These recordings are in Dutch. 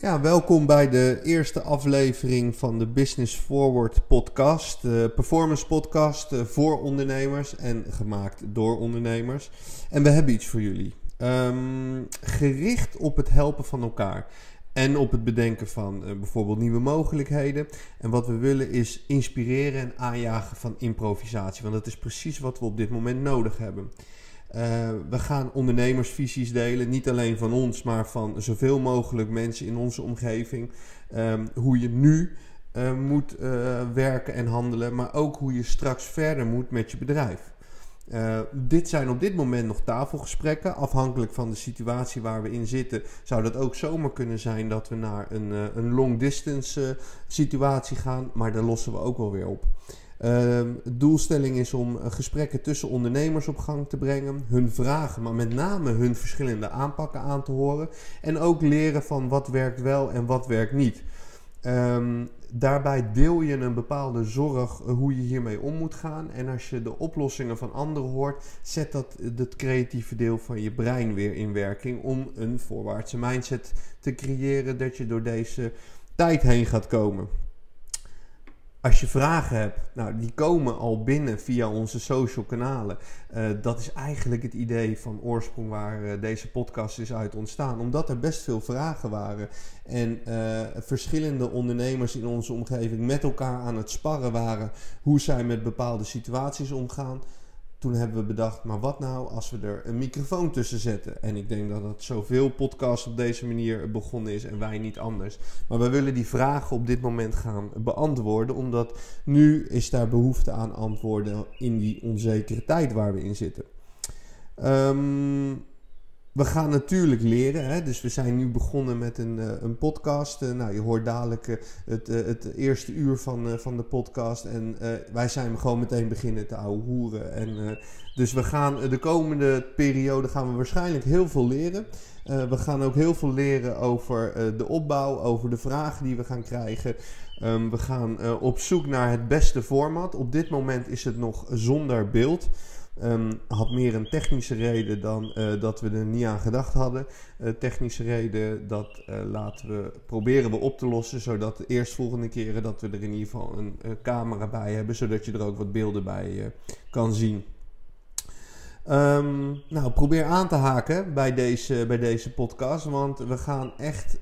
Ja, welkom bij de eerste aflevering van de Business Forward podcast. De performance podcast eh, voor ondernemers en gemaakt door ondernemers. En we hebben iets voor jullie. Ehm, gericht op het helpen van elkaar. En op het bedenken van uh, bijvoorbeeld nieuwe mogelijkheden. En wat we willen is inspireren en aanjagen van improvisatie. Want dat is precies wat we op dit moment nodig hebben. Uh, we gaan ondernemersvisies delen, niet alleen van ons, maar van zoveel mogelijk mensen in onze omgeving. Um, hoe je nu uh, moet uh, werken en handelen, maar ook hoe je straks verder moet met je bedrijf. dit zijn op dit moment nog tafelgesprekken. Afhankelijk van de situatie waar we in zitten, zou dat ook zomaar kunnen zijn dat we naar een, een long distance situatie gaan, maar daar lossen we ook wel weer op. Uh, doelstelling is om eh, gesprekken tussen ondernemers op gang te brengen, hun vragen, maar met name hun verschillende aanpakken aan te horen en ook leren van wat werkt wel en wat werkt niet. Um, daarbij deel je een bepaalde zorg uh, hoe je hiermee om moet gaan. En als je de oplossingen van anderen hoort, zet dat het creatieve deel van je brein weer in werking om een voorwaartse mindset te creëren dat je door deze tijd heen gaat komen. Als je vragen hebt, nou, die komen al binnen via onze social kanalen. Uh, dat is eigenlijk het idee van oorsprong waar uh, deze podcast is uit ontstaan. Omdat er best veel vragen waren. En uh, verschillende ondernemers in onze omgeving met elkaar aan het sparren waren. Hoe zij met bepaalde situaties omgaan toen hebben we bedacht, maar wat nou als we er een microfoon tussen zetten? En ik denk dat het zoveel podcasts op deze manier begonnen is en wij niet anders. Maar we willen die vragen op dit moment gaan beantwoorden, omdat nu is daar behoefte aan antwoorden in die onzekere tijd waar we in zitten. Um, we gaan natuurlijk leren. Hè? Dus we zijn nu begonnen met een, uh, een podcast. Uh, nou, je hoort dadelijk uh, het, het eerste uur van, van de podcast. En wij zijn gewoon meteen beginnen te ouwe hoeren. En, dus we gaan de komende periode gaan we waarschijnlijk heel veel leren. we gaan ook heel veel leren over de opbouw, over de vragen die we gaan krijgen. Um, we gaan op zoek naar het beste format. Op dit moment is het nog zonder beeld. Um, had meer een technische reden dan uh, dat we er niet aan gedacht hadden. Uh, technische reden, dat uh, laten we, proberen we op te lossen. Zodat de eerstvolgende keren dat we er in ieder geval een camera bij hebben. Zodat je er ook wat beelden bij kan zien. Um, nou, probeer aan te haken bij deze, bij deze podcast. Want we gaan echt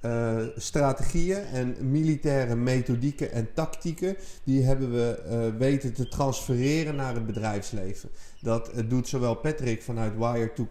uh, strategieën en militaire methodieken en tactieken, die hebben we uh, weten te transfereren naar het bedrijfsleven. Dat uh, doet zowel Patrick vanuit Wire to,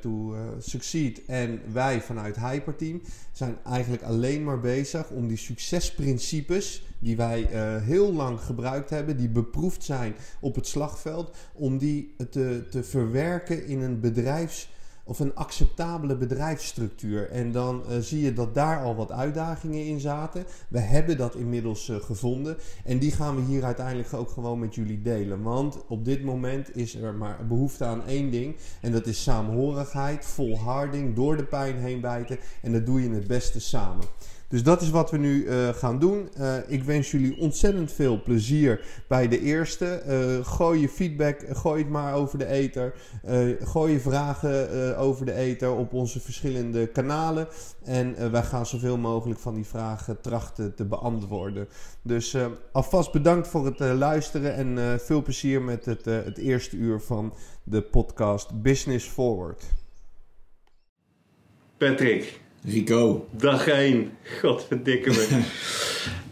to Succeed en wij vanuit Hyperteam zijn eigenlijk alleen maar bezig om die succesprincipes die wij heel lang gebruikt hebben, die beproefd zijn op het slagveld, om die te, te verwerken in een bedrijfs of een acceptabele bedrijfsstructuur. En dan uh, zie je dat daar al wat uitdagingen in zaten. We hebben dat inmiddels uh, gevonden. En die gaan we hier uiteindelijk ook gewoon met jullie delen. Want op dit moment is er maar behoefte aan één ding. En dat is saamhorigheid, volharding, door de pijn heen bijten. En dat doe je het beste samen. Dus dat is wat we nu uh, gaan doen. Uh, ik wens jullie ontzettend veel plezier bij de eerste. Uh, gooi je feedback, gooi het maar over de ether. gooi je vragen over de ether op onze verschillende kanalen. En wij gaan zoveel mogelijk van die vragen trachten te beantwoorden. Dus alvast bedankt voor het luisteren en veel plezier met het, het eerste uur van de podcast Business Forward. Patrick. Rico. Dag 1. Godverdikke me.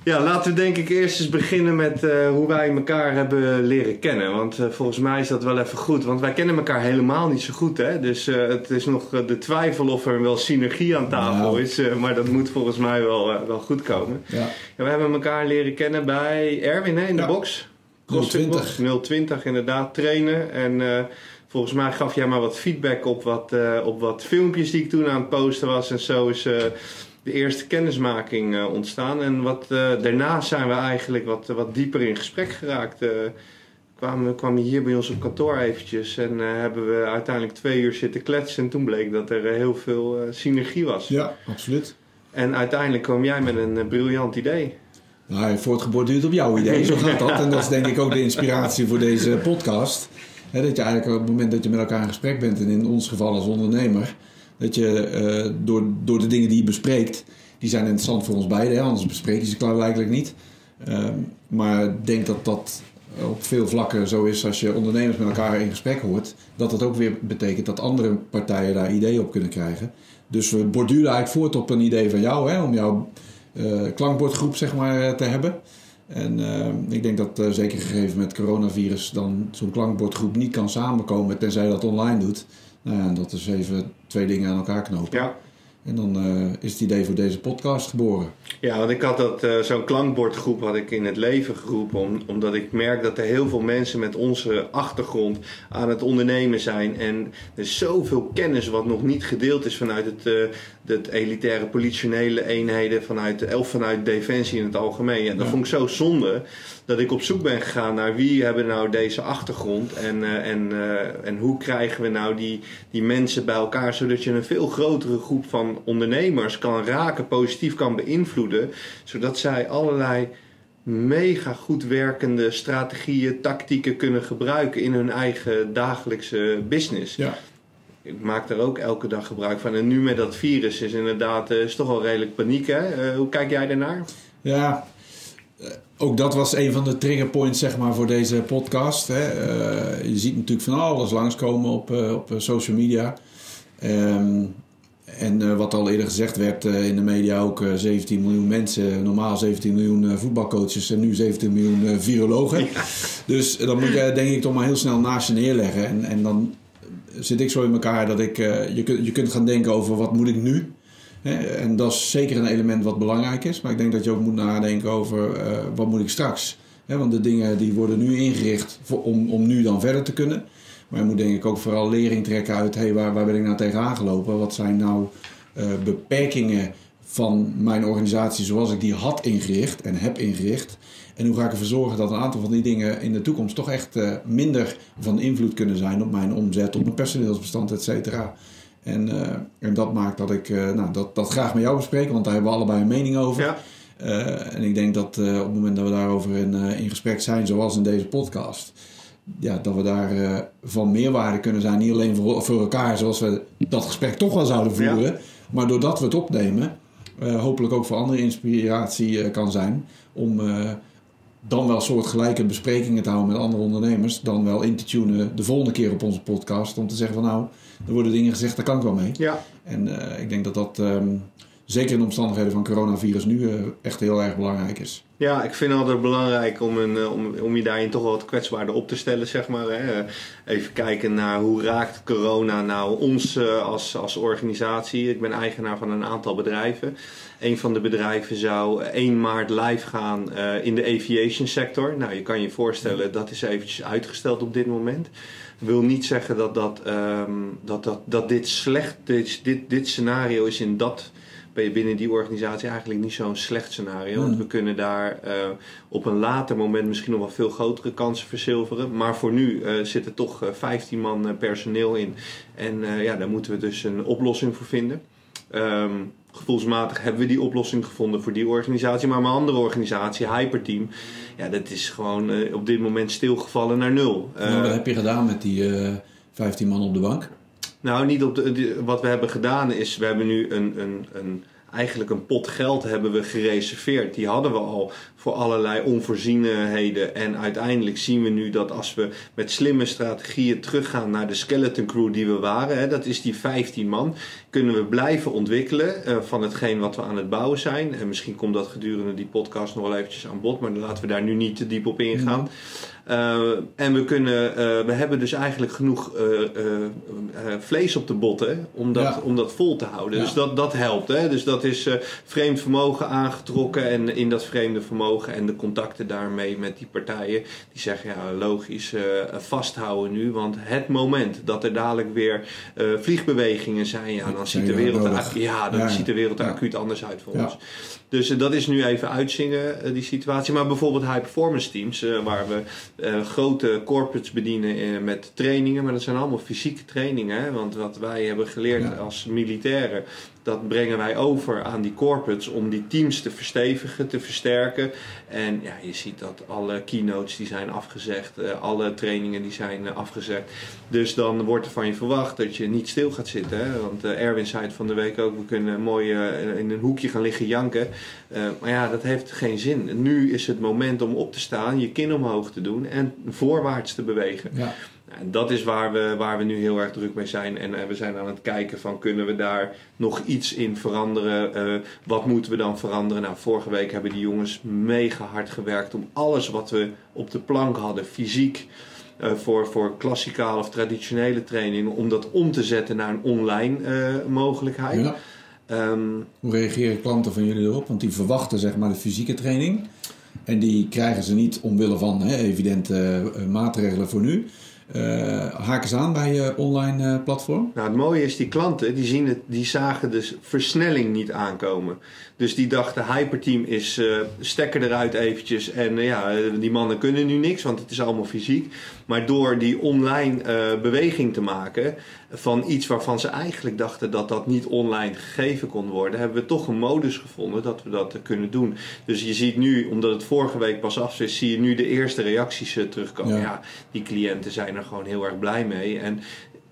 ja, laten we denk ik eerst eens beginnen met uh, hoe wij elkaar hebben leren kennen. Want uh, volgens mij is dat wel even goed. Want wij kennen elkaar helemaal niet zo goed. Hè? Dus uh, het is nog de twijfel of er wel synergie aan tafel is. maar dat moet volgens mij wel, wel goed komen. Ja. ja. we hebben elkaar leren kennen bij Erwin hè, in de ja. box. 020. 020 inderdaad, trainen. En Volgens mij gaf jij maar wat feedback op wat, uh, op wat filmpjes die ik toen aan het posten was. En zo is uh, de eerste kennismaking uh, ontstaan. En wat, daarna zijn we eigenlijk wat, wat dieper in gesprek geraakt. kwamen, kwamen hier bij ons op kantoor eventjes. En hebben we uiteindelijk twee uur zitten kletsen. En toen bleek dat er heel veel synergie was. Ja, absoluut. En uiteindelijk kwam jij met een briljant idee. Nou, voortgeborduurd op jouw idee. Zo gaat dat. En dat is denk ik ook de inspiratie voor deze podcast dat je eigenlijk op het moment dat je met elkaar in gesprek bent, en in ons geval als ondernemer, Dat je eh, door, door de dingen die je bespreekt, die zijn interessant voor ons beiden, hè? anders bespreek je ze klaarblijkelijk niet. Ehm, maar ik denk dat dat op veel vlakken zo is als je ondernemers met elkaar in gesprek hoort, dat dat ook weer betekent dat andere partijen daar ideeën op kunnen krijgen. Dus we borduren eigenlijk voort op een idee van jou, hè, om jouw uh, klankbordgroep zeg maar, te hebben. En uh, ik denk dat uh, zeker gegeven met coronavirus dan zo'n klankbordgroep niet kan samenkomen tenzij dat online doet. Nou ja, dat is even twee dingen aan elkaar knopen. Ja. En dan uh, is het idee voor deze podcast geboren. Ja, want ik had dat, zo'n klankbordgroep had ik in het leven geroepen. Om, omdat ik merk dat er heel veel mensen met onze achtergrond aan het ondernemen zijn. En er is zoveel kennis wat nog niet gedeeld is vanuit het, het elitaire politionele eenheden. Vanuit, of vanuit Defensie in het algemeen. Ja, dat ja. vond ik zo zonde. Dat ik op zoek ben gegaan naar wie hebben nou deze achtergrond. En, en, en hoe krijgen we nou die, die mensen bij elkaar. Zodat je een veel grotere groep van ondernemers kan raken, positief kan beïnvloeden, zodat zij allerlei mega goed werkende strategieën, tactieken kunnen gebruiken in hun eigen dagelijkse business. Ja. Ik maak daar ook elke dag gebruik van. En nu met dat virus is inderdaad is toch wel redelijk paniek. Hè? Uh, hoe kijk jij daarnaar? Ja, ook dat was een van de triggerpoints zeg maar, voor deze podcast. Hè. Uh, je ziet natuurlijk van alles langskomen op, uh, op social media. Um, en uh, wat al eerder gezegd werd in de media ook, uh, 17 miljoen mensen, normaal 17 miljoen voetbalcoaches en nu 17 miljoen virologen. Ja. Dus dan moet je denk ik toch maar heel snel naast je neerleggen. En, en dan zit ik zo in elkaar dat ik, je, kunt, je kunt gaan denken over wat moet ik nu? Hè? En dat is zeker een element wat belangrijk is. Maar ik denk dat je ook moet nadenken over wat moet ik straks? Hè? Want de dingen die worden nu ingericht voor, om, om nu dan verder te kunnen. Maar je moet denk ik ook vooral lering trekken uit... Hey, waar, waar ben ik nou tegenaan gelopen? Wat zijn nou uh, beperkingen van mijn organisatie zoals ik die had ingericht en heb ingericht? En hoe ga ik ervoor zorgen dat een aantal van die dingen in de toekomst... toch echt uh, minder van invloed kunnen zijn op mijn omzet... op mijn personeelsbestand, et cetera. En, uh, en dat maakt dat ik nou, dat, dat graag met jou bespreek... want daar hebben we allebei een mening over... Ja. en ik denk dat op het moment dat we daarover in, in gesprek zijn, zoals in deze podcast ja, dat we daar van meerwaarde kunnen zijn. Niet alleen voor, voor elkaar, zoals we dat gesprek toch wel zouden voeren. Ja. Maar doordat we het opnemen, hopelijk ook voor andere inspiratie uh, kan zijn. Om dan wel soortgelijke besprekingen te houden met andere ondernemers. Dan wel in te tunen de volgende keer op onze podcast. Om te zeggen van nou, er worden dingen gezegd, daar kan ik wel mee. Ja. En ik denk dat dat um, zeker in de omstandigheden van coronavirus nu echt heel erg belangrijk is. Ja, ik vind het altijd belangrijk om, een, om, om je daarin toch wat kwetsbaarder op te stellen, zeg maar. Hè. Even kijken naar hoe raakt corona nou ons als, als organisatie. Ik ben eigenaar van een aantal bedrijven. Een van de bedrijven zou 1 maart live gaan in de aviation sector. Nou, je kan je voorstellen, dat is eventjes uitgesteld op dit moment. Wil niet zeggen dat, dat, um, dat, dat, dat dit slecht, dit, dit, dit scenario is in dat ben je binnen die organisatie eigenlijk niet zo'n slecht scenario. Mm. Want we kunnen daar uh, op een later moment misschien nog wel veel grotere kansen verzilveren. Maar voor nu uh, zit er toch uh, 15 man personeel in. En ja, daar moeten we dus een oplossing voor vinden. Um, gevoelsmatig hebben we die oplossing gevonden voor die organisatie. Maar mijn andere organisatie, Hyperteam, ja, dat is gewoon op dit moment stilgevallen naar nul. Nou, wat heb je gedaan met die 15 man op de bank? Nou, niet op de, wat we hebben gedaan is, we hebben nu een, een, een, eigenlijk een pot geld hebben we gereserveerd. Die hadden we al voor allerlei onvoorzienheden. En uiteindelijk zien we nu dat als we met slimme strategieën teruggaan naar de skeleton crew die we waren, hè, dat is die 15 man, kunnen we blijven ontwikkelen uh, van hetgeen wat we aan het bouwen zijn. En misschien komt dat gedurende die podcast nog wel eventjes aan bod, maar laten we daar nu niet te diep op ingaan. Mm. Uh, en we, kunnen, uh, we hebben dus eigenlijk genoeg uh, vlees op de botten om dat, ja. om dat vol te houden. Ja. Dus dat, dat helpt. Hè? Dus dat is vreemd vermogen aangetrokken en in dat vreemde vermogen en de contacten daarmee met die partijen die zeggen ja logisch vasthouden nu. Want het moment dat er dadelijk weer vliegbewegingen zijn, ja, dan ziet de wereld, er, ja, dan ziet de wereld er acuut anders uit voor ons. Dus dat is nu even uitzingen, die situatie. Maar bijvoorbeeld high performance teams, waar we uh, grote corporates bedienen uh, met trainingen, maar dat zijn allemaal fysieke trainingen. Hè? Want wat wij hebben geleerd ja. als militairen dat brengen wij over aan die corporates om die teams te verstevigen, te versterken. En ja, je ziet dat alle keynotes die zijn afgezegd, uh, alle trainingen die zijn uh, afgezegd. Dus dan wordt er van je verwacht dat je niet stil gaat zitten. Hè? Want uh, Erwin zei het van de week ook, we kunnen mooi in een hoekje gaan liggen janken. maar ja, dat heeft geen zin. Nu is het moment om op te staan, je kin omhoog te doen en voorwaarts te bewegen. Ja. En dat is waar we, waar we nu heel erg druk mee zijn. En uh, we zijn aan het kijken van kunnen we daar nog iets in veranderen? Uh, wat moeten we dan veranderen? Nou, vorige week hebben die jongens mega hard gewerkt om alles wat we op de plank hadden, fysiek, uh, voor, voor klassikale of traditionele trainingen, om dat om te zetten naar een online mogelijkheid. Ja. Um, Hoe reageren klanten van jullie erop? Want die verwachten zeg maar de fysieke training. En die krijgen ze niet omwille van hè, evidente maatregelen voor nu. Uh, haken aan bij je online uh, platform? Nou, het mooie is, die klanten die, zien het, die zagen de versnelling niet aankomen. Dus die dachten, Hyperteam is uh, stekker eruit eventjes. En ja, die mannen kunnen nu niks, want het is allemaal fysiek. Maar door die online beweging te maken van iets waarvan ze eigenlijk dachten dat dat niet online gegeven kon worden, hebben we toch een modus gevonden dat we dat kunnen doen. Dus je ziet nu, omdat het vorige week pas af is, zie je nu de eerste reacties terugkomen. Ja. ja, die cliënten zijn er gewoon heel erg blij mee. En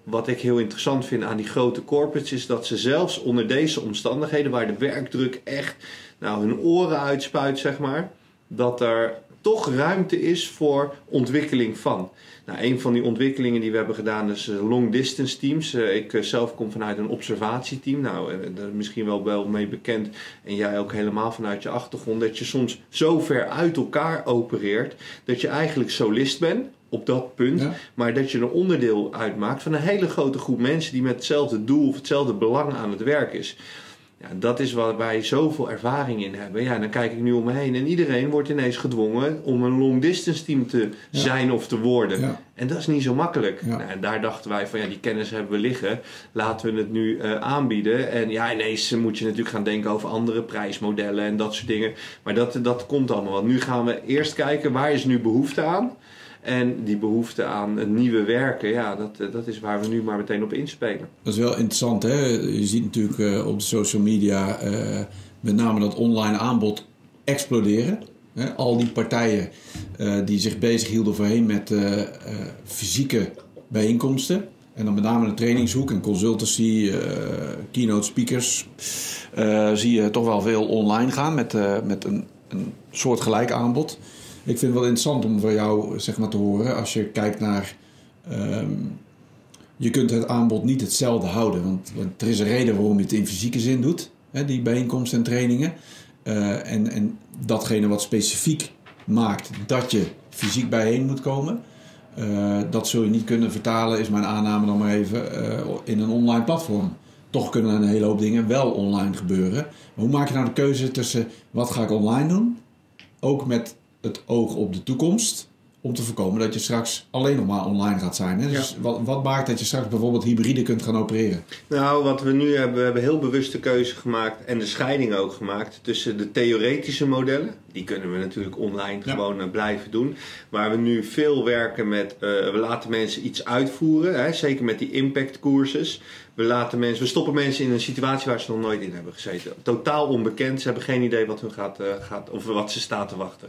wat ik heel interessant vind aan die grote corporates is dat ze zelfs onder deze omstandigheden, waar de werkdruk echt nou, hun oren uitspuit, zeg maar, dat er toch ruimte is voor ontwikkeling van. Nou, een van die ontwikkelingen die we hebben gedaan is eh, long distance teams. Eh, ik eh, zelf kom vanuit een observatieteam. Nou, daar is misschien wel wel mee bekend. En jij ook helemaal vanuit je achtergrond. Dat je soms zo ver uit elkaar opereert dat je eigenlijk solist bent op dat punt. Maar dat je een onderdeel uitmaakt van een hele grote groep mensen die met hetzelfde doel of hetzelfde belang aan het werk is. Ja, dat is waar wij zoveel ervaring in hebben. Ja, dan kijk ik nu om me heen en iedereen wordt ineens gedwongen om een long distance team te zijn of te worden. En dat is niet zo makkelijk. Nou, en daar dachten wij van ja, die kennis hebben we liggen. Laten we het nu uh, aanbieden. En ja, ineens moet je natuurlijk gaan denken over andere prijsmodellen en dat soort dingen. Maar dat, dat komt allemaal. Want nu gaan we eerst kijken waar is nu behoefte aan. En die behoefte aan nieuwe werken, ja, dat, eh, dat is waar we nu maar meteen op inspelen. Dat is wel interessant, hè? Je ziet natuurlijk uh, op de social media uh, met name dat online aanbod exploderen. Hè? Al die partijen die zich bezighielden voorheen met fysieke bijeenkomsten. En dan met name de trainingshoek en consultancy, keynote speakers. zie je toch wel veel online gaan met, met een, een soort gelijk aanbod. Ik vind het wel interessant om van jou zeg maar, te horen als je kijkt naar. Um, je kunt het aanbod niet hetzelfde houden, want, er is een reden waarom je het in fysieke zin doet, hè, die bijeenkomsten en trainingen. Uh, en, en datgene wat specifiek maakt dat je fysiek bijeen moet komen, uh, dat zul je niet kunnen vertalen, is mijn aanname dan maar even, uh, in een online platform. Toch kunnen een hele hoop dingen wel online gebeuren. Maar hoe maak je nou de keuze tussen wat ga ik online doen, ook met het oog op de toekomst. Om te voorkomen dat je straks alleen nog maar online gaat zijn. Hè? Dus wat, wat, maakt dat je straks bijvoorbeeld hybride kunt gaan opereren? Nou, wat we nu hebben, we hebben heel bewust de keuze gemaakt en de scheiding ook gemaakt tussen de theoretische modellen. Die kunnen we natuurlijk online gewoon uh, blijven doen. Waar we nu veel werken met, uh, we laten mensen iets uitvoeren. Hè? Zeker met die impact courses. We, laten mensen, we stoppen mensen in een situatie waar ze nog nooit in hebben gezeten. Totaal onbekend. Ze hebben geen idee wat, hun gaat, uh, gaat, of wat ze staat te wachten.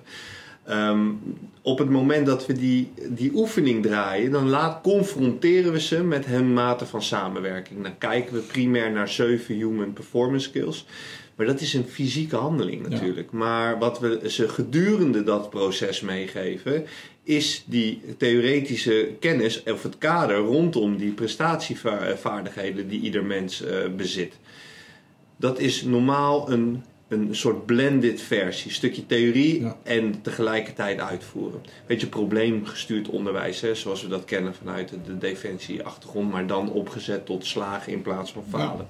Um, op het moment dat we die, die oefening draaien, dan laat, confronteren we ze met hun mate van samenwerking. Dan kijken we primair naar zeven human performance skills. Maar dat is een fysieke handeling natuurlijk. Maar wat we ze gedurende dat proces meegeven, is die theoretische kennis of het kader rondom die prestatievaardigheden die ieder mens uh, bezit. Dat is normaal een een soort blended versie. Stukje theorie en tegelijkertijd uitvoeren. Weet je, probleemgestuurd onderwijs, hè, zoals we dat kennen vanuit de, defensie-achtergrond, maar dan opgezet tot slagen in plaats van falen.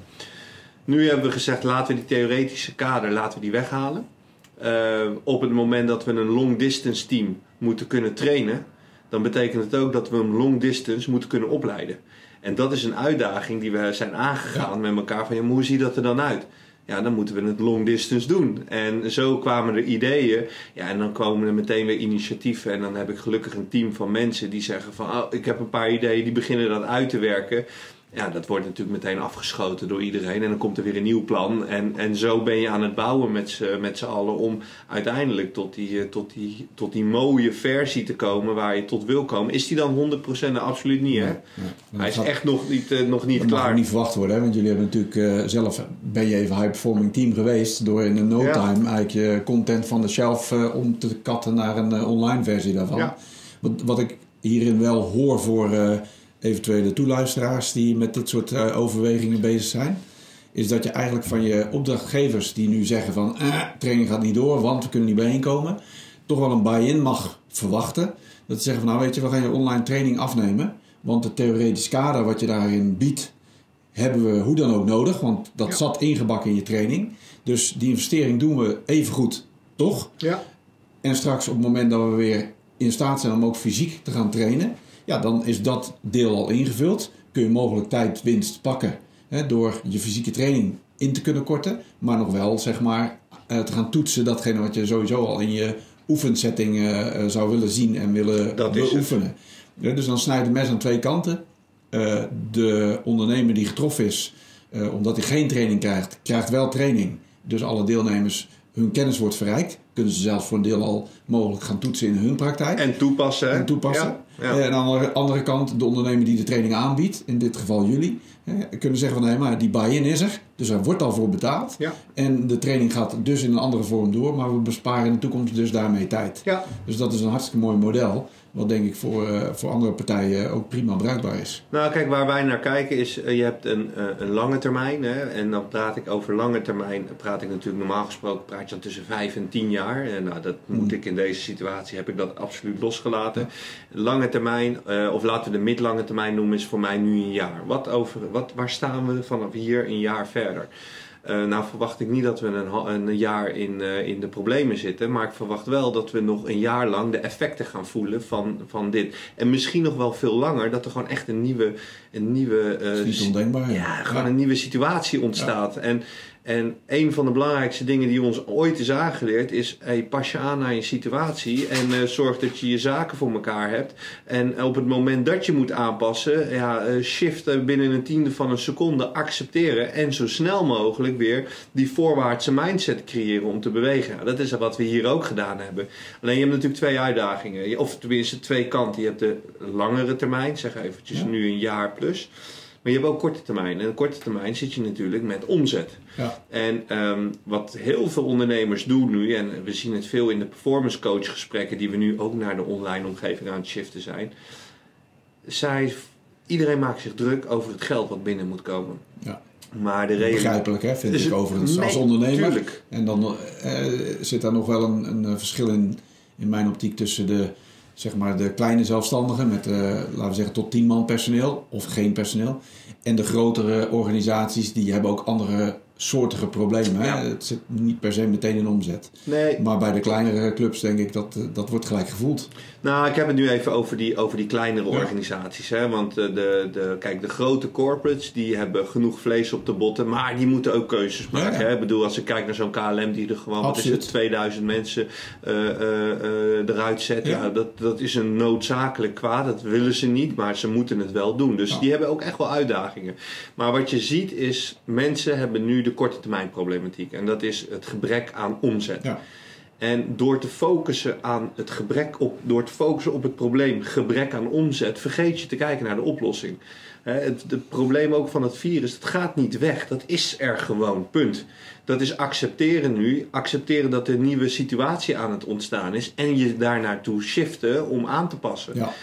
Nu hebben we gezegd, laten we die theoretische kader laten we die weghalen. Uh, op het moment dat we een long distance team moeten kunnen trainen, dan betekent het ook dat we een long distance moeten kunnen opleiden. En dat is een uitdaging die we zijn aangegaan met elkaar. Van ja, hoe ziet dat er dan uit? Ja, dan moeten we het long distance doen. En zo kwamen er ideeën. Ja, en dan komen er meteen weer initiatieven. En dan heb ik gelukkig een team van mensen die zeggen van... Oh, ik heb een paar ideeën, die beginnen dat uit te werken. Ja, dat wordt natuurlijk meteen afgeschoten door iedereen. En dan komt er weer een nieuw plan. En, en zo ben je aan het bouwen met z'n, met z'n allen om uiteindelijk tot die, eh, tot, die, tot die mooie versie te komen waar je tot wil komen. Is die dan 100% absoluut niet, hè? Ja, Hij is dat- echt nog niet, eh, nog niet Dat mag klaar. ook niet verwacht worden, hè? want jullie hebben natuurlijk eh, zelf ben je even high performing team geweest door in een no Ja. time eigenlijk je content van de shelf om te katten naar een online versie daarvan. Wat, wat ik hierin wel hoor voor eventuele toeluisteraars die met dit soort eh, overwegingen bezig zijn, is dat je eigenlijk van je opdrachtgevers die nu zeggen van eh, training gaat niet door, want we kunnen niet bijeenkomen, toch wel een buy-in mag verwachten. Dat ze zeggen van nou weet je, we gaan je online training afnemen, want het theoretisch kader wat je daarin biedt, hebben we hoe dan ook nodig, want dat Ja. zat ingebakken in je training. Dus die investering doen we even goed, toch? Ja. En straks op het moment dat we weer in staat zijn om ook fysiek te gaan trainen, ja, dan is dat deel al ingevuld. Kun je mogelijk tijdwinst pakken hè, door je fysieke training in te kunnen korten, maar nog wel zeg maar eh, te gaan toetsen datgene wat je sowieso al in je oefensetting eh, eh, zou willen zien en willen Dat beoefenen. Ja, dus dan snijdt het mes aan twee kanten. De ondernemer die getroffen is, omdat hij geen training krijgt, krijgt wel training. Dus alle deelnemers, hun kennis wordt verrijkt. Kunnen ze zelfs voor een deel al mogelijk gaan toetsen in hun praktijk. En toepassen. En toepassen. Ja. Ja. Eh, En aan de andere- kant, de ondernemer die de training aanbiedt, in dit geval jullie, hè, kunnen zeggen van nee, maar die buy-in is er. Dus er wordt al voor betaald. Ja. En de training gaat dus in een andere vorm door, maar we besparen in de toekomst dus daarmee tijd. ja. Dus dat is een hartstikke mooi model, wat denk ik voor, eh, voor andere partijen ook prima bruikbaar is. Nou, kijk, waar wij naar kijken is, eh, je hebt een, eh, een lange termijn. Hè, en dan praat ik over lange termijn, praat ik natuurlijk normaal gesproken, praat je dan tussen 5 en 10 jaar. En nou, dat moet ik in deze situatie, heb ik dat absoluut losgelaten. Lange termijn, of laten we de midlange termijn noemen, is voor mij nu een jaar. Wat over, wat, waar staan we vanaf hier een jaar verder? Eh, nou verwacht ik niet dat we een, een jaar in, eh, in de problemen zitten. Maar ik verwacht wel dat we nog een jaar lang de effecten gaan voelen van, van dit. En misschien nog wel veel langer. Dat er gewoon echt een nieuwe... Een nieuwe eh, is niet ondenkbaar. ja, gewoon een nieuwe situatie ontstaat. En, en een van de belangrijkste dingen die ons ooit is aangeleerd is: hey, pas je aan naar je situatie en eh, zorg dat je je zaken voor elkaar hebt. En op het moment dat je moet aanpassen, ja, eh, shiften binnen een tiende van een seconde, accepteren en zo snel mogelijk weer die voorwaartse mindset creëren om te bewegen. Ja, dat is wat we hier ook gedaan hebben. Alleen je hebt natuurlijk twee uitdagingen, of tenminste twee kanten. Je hebt de langere termijn, zeg eventjes Ja. nu een jaar plus. Maar je hebt ook korte termijn. En in korte termijn zit je natuurlijk met omzet. Ja. En ehm, wat heel veel ondernemers doen nu, en we zien het veel in de performance coach gesprekken die we nu ook naar de online omgeving aan het shiften zijn. Zij, iedereen maakt zich druk over het geld wat binnen moet komen. Ja. Maar de reden. Begrijpelijk, hè, vind Dus ik overigens, als ondernemer. tuurlijk. En dan eh, zit daar nog wel een, een eh, verschil in, in mijn optiek tussen de, zeg maar, de kleine zelfstandigen met, eh, laten we zeggen, tot 10 man personeel of geen personeel. En de grotere organisaties, die hebben ook andere soortige problemen. Hè? Ja. Het zit niet per se meteen in omzet. Nee, Maar bij de kleinere clubs denk ik dat eh, dat wordt gelijk gevoeld. Nou, ik heb het nu even over die, over die kleinere Ja. organisaties. Hè? Want eh, de, de, kijk, de grote corporates die hebben genoeg vlees op de botten, maar die moeten ook keuzes maken. ja. Hè? Ik bedoel, als ik kijk naar zo'n KLM die er gewoon wat is het, Absoluut. 2000 mensen eh, eh, eruit zet. Ja. Dat, dat is een noodzakelijk kwaad. Dat willen ze niet, maar ze moeten het wel doen. Dus die hebben ook echt wel uitdagingen. Maar wat je ziet is, mensen hebben nu de korte termijn problematiek. En dat is het gebrek aan omzet. Ja. En door te focussen aan het gebrek op, door te focussen op het probleem gebrek aan omzet, vergeet je te kijken naar de oplossing. Het, het probleem ook van het virus, dat gaat niet weg. Dat is er gewoon, punt. Dat is accepteren nu. Accepteren dat er een nieuwe situatie aan het ontstaan is. En je daar naartoe shiften om aan te passen. Ja.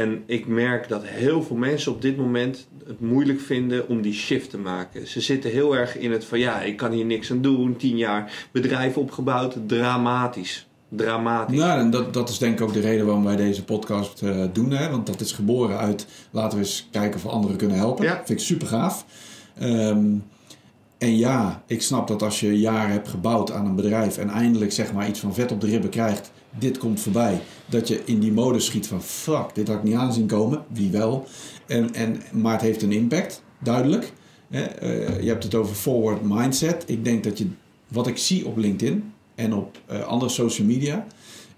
En ik merk dat heel veel mensen op dit moment het moeilijk vinden om die shift te maken. Ze zitten heel erg in het van ja, ik kan hier niks aan doen. Tien jaar bedrijf opgebouwd, dramatisch. Dramatisch. Nou, en dat, dat is denk ik ook de reden waarom wij deze podcast eh, doen. Hè? Want dat is geboren uit, laten we eens kijken of we anderen kunnen helpen. Ja. Vind ik super gaaf. Ehm, en ja, ik snap dat als je jaren hebt gebouwd aan een bedrijf en eindelijk zeg maar iets van vet op de ribben krijgt, dit komt voorbij, dat je in die mode schiet van fuck, dit had ik niet aanzien komen, wie wel. En, en, maar het heeft een impact, duidelijk. Eh, je hebt het over forward mindset. Ik denk dat je, wat ik zie op LinkedIn en op eh, andere social media,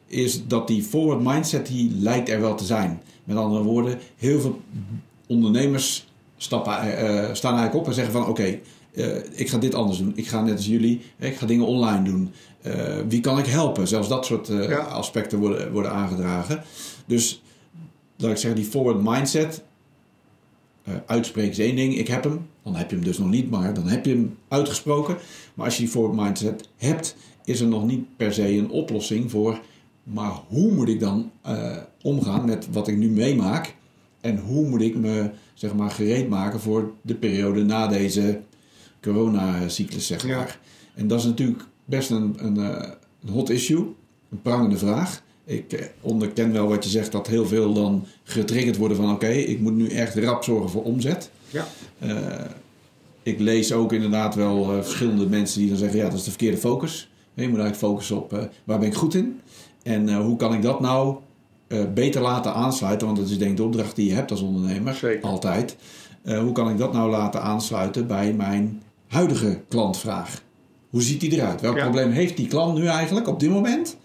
is dat die forward mindset die lijkt er wel te zijn. Met andere woorden, heel veel ondernemers stappen, eh, staan eigenlijk op en zeggen van oké, eh, ik ga dit anders doen. Ik ga net als jullie, ik ga dingen online doen. Eh, wie kan ik helpen? Zelfs dat soort eh, Ja. aspecten worden, worden aangedragen. Dus laat ik zeggen, die forward mindset. eh uitspreken is één ding, ik heb hem. Dan heb je hem dus nog niet, maar dan heb je hem uitgesproken. Maar als je die forward mindset hebt, is er nog niet per se een oplossing voor. Maar hoe moet ik dan eh, omgaan met wat ik nu meemaak? En hoe moet ik me zeg maar, gereed maken voor de periode na deze coronacyclus, zeg Ja. maar. En dat is natuurlijk best een, een, eh, een hot issue, een prangende vraag. Ik eh, onderken wel wat je zegt, dat heel veel dan getriggerd worden van... oké, ik moet nu echt rap zorgen voor omzet. Ja. Eh, ik lees ook inderdaad wel verschillende mensen die dan zeggen... ja, dat is de verkeerde focus. Je moet eigenlijk focussen op waar ben ik goed in... en hoe kan ik dat nou beter laten aansluiten... want dat is denk ik de opdracht die je hebt als ondernemer, Zeker. altijd. Hoe kan ik dat nou laten aansluiten bij mijn huidige klantvraag? Hoe ziet die eruit? Welk Ja. probleem heeft die klant nu eigenlijk op dit moment...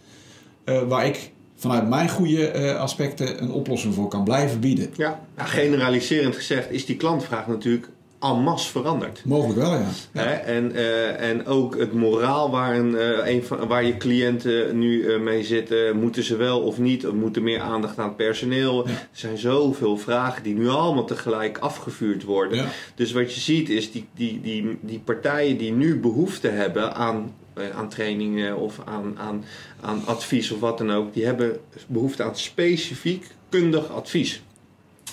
eh, waar ik vanuit mijn goede eh, aspecten een oplossing voor kan blijven bieden? Ja. Nou, generaliserend gezegd is die klantvraag natuurlijk en masse veranderd. Mogelijk wel, ja. En, eh, en ook het moraal waar, een, eh, een van, waar je cliënten nu eh, mee zitten. Moeten ze wel of niet? Of moet er meer aandacht aan het personeel? Er zijn zoveel vragen die nu allemaal tegelijk afgevuurd worden. Ja. Dus wat je ziet is die, die, die, die partijen die nu behoefte hebben aan, aan trainingen of aan, aan, aan advies of wat dan ook. Die hebben behoefte aan specifiek kundig advies.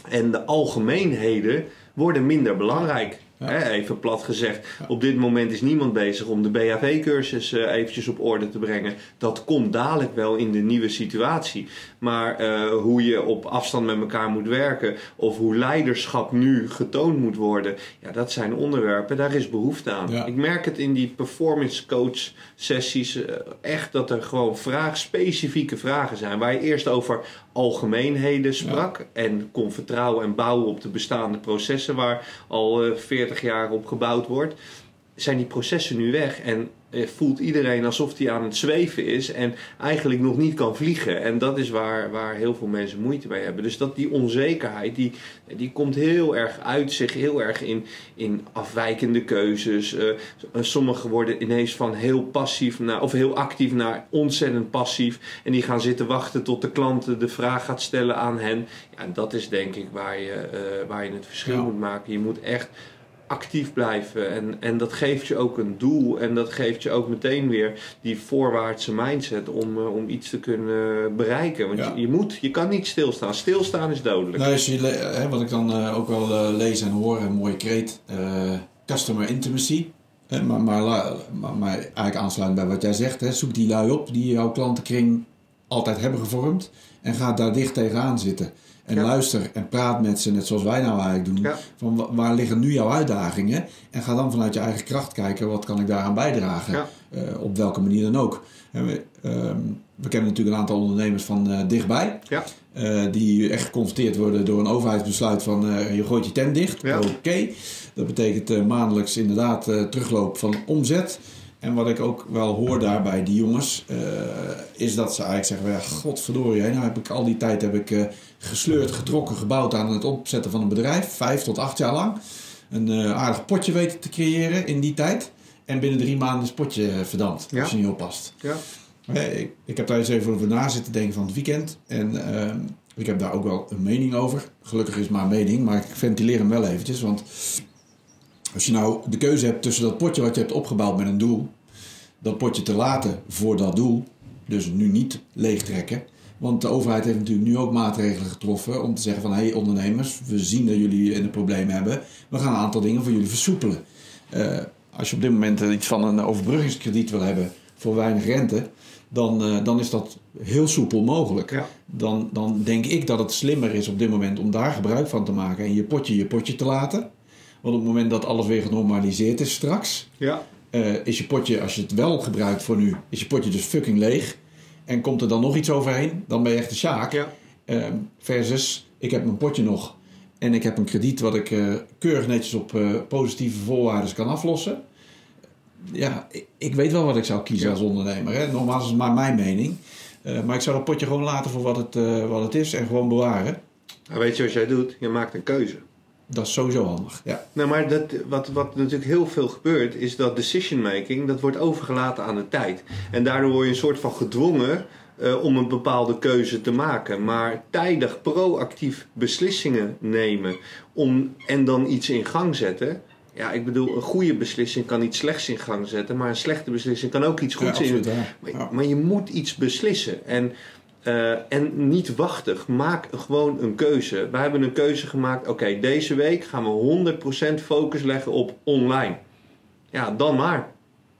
En de algemeenheden worden minder belangrijk. Ja. Hè, even plat gezegd. Op dit moment is niemand bezig om de BHV-cursus eh, eventjes op orde te brengen. Dat komt dadelijk wel in de nieuwe situatie. Maar eh, hoe je op afstand met elkaar moet werken. Of hoe leiderschap nu getoond moet worden. Ja, dat zijn onderwerpen. Daar is behoefte aan. Ja. Ik merk het in die performance coach sessies. eh, echt dat er gewoon vraag, specifieke vragen zijn. Waar je eerst over algemeenheden sprak. En kon vertrouwen en bouwen op de bestaande processen. Waar al eh, 40 jaar op gebouwd wordt. Zijn die processen nu weg. En eh, voelt iedereen alsof hij aan het zweven is. En eigenlijk nog niet kan vliegen. En dat is waar, waar heel veel mensen moeite mee hebben. Dus dat die onzekerheid. Die, die komt heel erg uit zich. Heel erg in, in afwijkende keuzes. Eh, sommigen worden ineens van heel passief naar, of heel actief naar ontzettend passief. En die gaan zitten wachten tot de klant de vraag gaat stellen aan hen. Ja, en dat is denk ik waar je, eh, waar je het verschil Ja. moet maken. Je moet echt actief blijven. En, en dat geeft je ook een doel. En dat geeft je ook meteen weer die voorwaartse mindset om, eh, om iets te kunnen bereiken. Want Ja. je, je moet, je kan niet stilstaan. Stilstaan is dodelijk. Nou, als je, hè, wat ik dan eh, ook wel eh, lees en hoor, een mooie kreet, customer intimacy. Maar, maar, maar eigenlijk aansluitend bij wat jij zegt, hè, zoek die lui op die jouw klantenkring altijd hebben gevormd en ga daar dicht tegenaan zitten. En Ja. luister en praat met ze, net zoals wij nou eigenlijk doen. Ja. Van wa- waar liggen nu jouw uitdagingen? En ga dan vanuit je eigen kracht kijken, wat kan ik daaraan bijdragen? Ja. Eh, op welke manier dan ook. En we, ehm, we kennen natuurlijk een aantal ondernemers van eh, dichtbij. Ja. Eh, die echt geconfronteerd worden door een overheidsbesluit van je gooit je tent dicht. Oké. Dat betekent maandelijks inderdaad terugloop van omzet. En wat ik ook wel hoor daarbij, die jongens, eh, is dat ze eigenlijk zeggen: ja, godverdorie, nou heb ik al die tijd heb ik, eh, gesleurd, getrokken, gebouwd aan het opzetten van een bedrijf, vijf tot acht jaar lang. Een eh, aardig potje weten te creëren in die tijd. En binnen drie maanden is het potje verdampt, Ja. als je niet oppast. Ja. Ik, ik heb daar eens even over na zitten denken van het weekend. En ehm, ik heb daar ook wel een mening over. Gelukkig is het maar een mening, maar ik ventileer hem wel eventjes. Want als je nou de keuze hebt tussen dat potje wat je hebt opgebouwd met een doel, dat potje te laten voor dat doel, dus nu niet leegtrekken. Want de overheid heeft natuurlijk nu ook maatregelen getroffen om te zeggen van hé hey, ondernemers, we zien dat jullie een probleem hebben. We gaan een aantal dingen voor jullie versoepelen. Eh, als je op dit moment eh, iets van een overbruggingskrediet wil hebben voor weinig rente, dan, eh, dan is dat heel soepel mogelijk. Ja. Dan, dan denk ik dat het slimmer is op dit moment om daar gebruik van te maken en je potje je potje te laten. Want op het moment dat alles weer genormaliseerd is straks, Ja. eh, is je potje, als je het wel gebruikt voor nu, is je potje dus fucking leeg. En komt er dan nog iets overheen, dan ben je echt een sjaak. Ja. Ehm, versus, ik heb mijn potje nog en ik heb een krediet wat ik eh, keurig netjes op eh, positieve voorwaarden kan aflossen. Ja, ik, ik weet wel wat ik zou kiezen Ja. als ondernemer. Hè? Nogmaals, dat is maar mijn mening. Maar ik zou dat potje gewoon laten voor wat het, wat het is en gewoon bewaren. Nou, weet je wat jij doet? Je maakt een keuze. Dat is sowieso handig. Ja. Nou, maar dat, wat, wat natuurlijk heel veel gebeurt, is dat decision making, dat wordt overgelaten aan de tijd. En daardoor word je een soort van gedwongen uh, om een bepaalde keuze te maken. Maar tijdig proactief beslissingen nemen om, en dan iets in gang zetten. Ja, ik bedoel, een goede beslissing kan iets slechts in gang zetten, maar een slechte beslissing kan ook iets goeds ja, in. Ja. Maar, maar, je moet iets beslissen. En, uh, en niet wachtig. Maak gewoon een keuze. We hebben een keuze gemaakt. Oké, deze week gaan we 100% focus leggen op online. Ja, dan maar.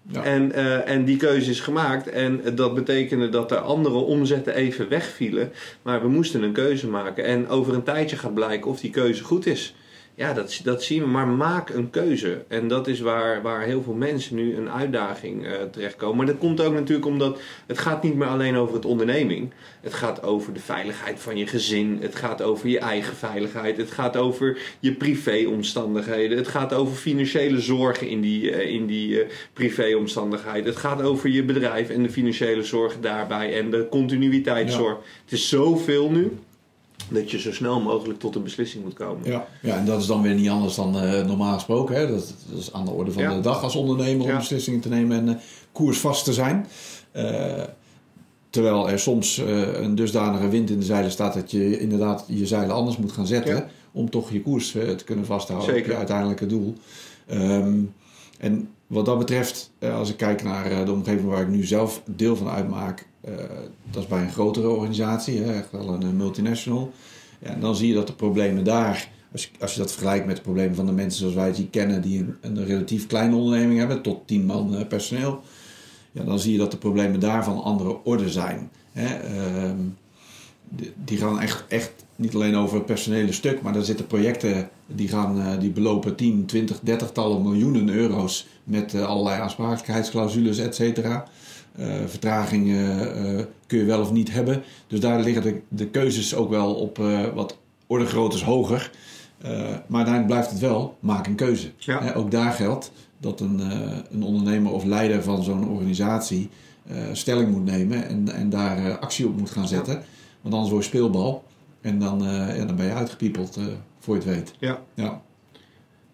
Ja. En, uh, en die keuze is gemaakt. En dat betekende dat de andere omzetten even wegvielen. Maar we moesten een keuze maken. En over een tijdje gaat blijken of die keuze goed is. Ja, dat, dat zien we. Maar maak een keuze. En dat is waar, waar heel veel mensen nu een uitdaging uh, terechtkomen. Maar dat komt ook natuurlijk omdat het gaat niet meer alleen over het onderneming. Het gaat over de veiligheid van je gezin. Het gaat over je eigen veiligheid. Het gaat over je privéomstandigheden. Het gaat over financiële zorgen in die, uh, in die uh, privéomstandigheden. Het gaat over je bedrijf en de financiële zorgen daarbij. En de continuïteitszorg. Ja. Het is zoveel nu dat je zo snel mogelijk tot een beslissing moet komen. Ja, ja en dat is dan weer niet anders dan uh, normaal gesproken. Hè? Dat, dat, is aan de orde van ja. de dag als ondernemer om ja. beslissingen te nemen en uh, koersvast te zijn. Uh, terwijl er soms een dusdanige wind in de zeilen staat dat je inderdaad je zeilen anders moet gaan zetten. Ja. Om toch je koers te kunnen vasthouden Zeker. op je uiteindelijke doel. Um, en wat dat betreft, als ik kijk naar de omgeving waar ik nu zelf deel van uitmaak, dat is bij een grotere organisatie, hè, echt wel een, een multinational. Ja, en dan zie je dat de problemen daar, als je, als je dat vergelijkt met de problemen van de mensen zoals wij die kennen, die een, een relatief kleine onderneming hebben, tot 10 man uh, personeel, ja, dan zie je dat de problemen daar van andere orde zijn. Hè. Uh, die, die gaan echt, echt niet alleen over het personele stuk, maar daar zitten projecten die, gaan, die belopen 10, 20, 30 tallen miljoenen euro's met allerlei aansprakelijkheidsclausules, et cetera. Uh, vertragingen uh, kun je wel of niet hebben. Dus daar liggen de, de keuzes ook wel op uh, wat ordegroottes hoger. maar uiteindelijk blijft het wel, maak een keuze. Ja. ook daar geldt dat een, een ondernemer of leider van zo'n organisatie stelling moet nemen en, en daar actie op moet gaan zetten. Ja. Want anders word je speelbal en dan, ja, dan ben je uitgepiepeld voor je het weet. Ja. ja.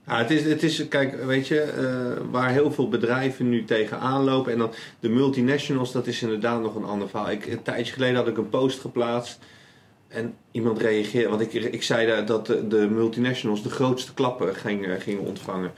Ja, het is, het is, kijk, weet je, uh, waar heel veel bedrijven nu tegenaan lopen. En dan de multinationals, dat is inderdaad nog een ander verhaal. Ik, een tijdje geleden had ik een post geplaatst. En iemand reageerde, want ik, ik zei dat de, de multinationals de grootste klappen gingen, gingen ontvangen.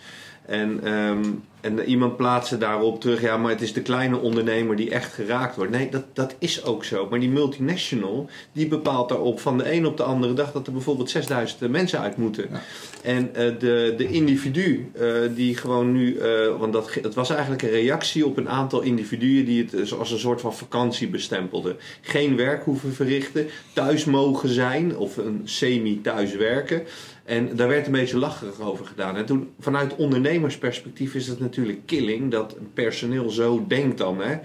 En, um, en iemand plaatste daarop terug, ja, maar het is de kleine ondernemer die echt geraakt wordt. Nee, dat, dat is ook zo. Maar die multinational, die bepaalt daarop van de een op de andere dag dat er bijvoorbeeld 6000 mensen uit moeten. Ja. En uh, de, de individu uh, die gewoon nu, uh, want dat, het was eigenlijk een reactie op een aantal individuen die het als een soort van vakantie bestempelden. Geen werk hoeven verrichten, thuis mogen zijn of een semi-thuis werken. En daar werd een beetje lacherig over gedaan. En toen, vanuit ondernemersperspectief is het natuurlijk killing dat personeel zo denkt dan. Hè?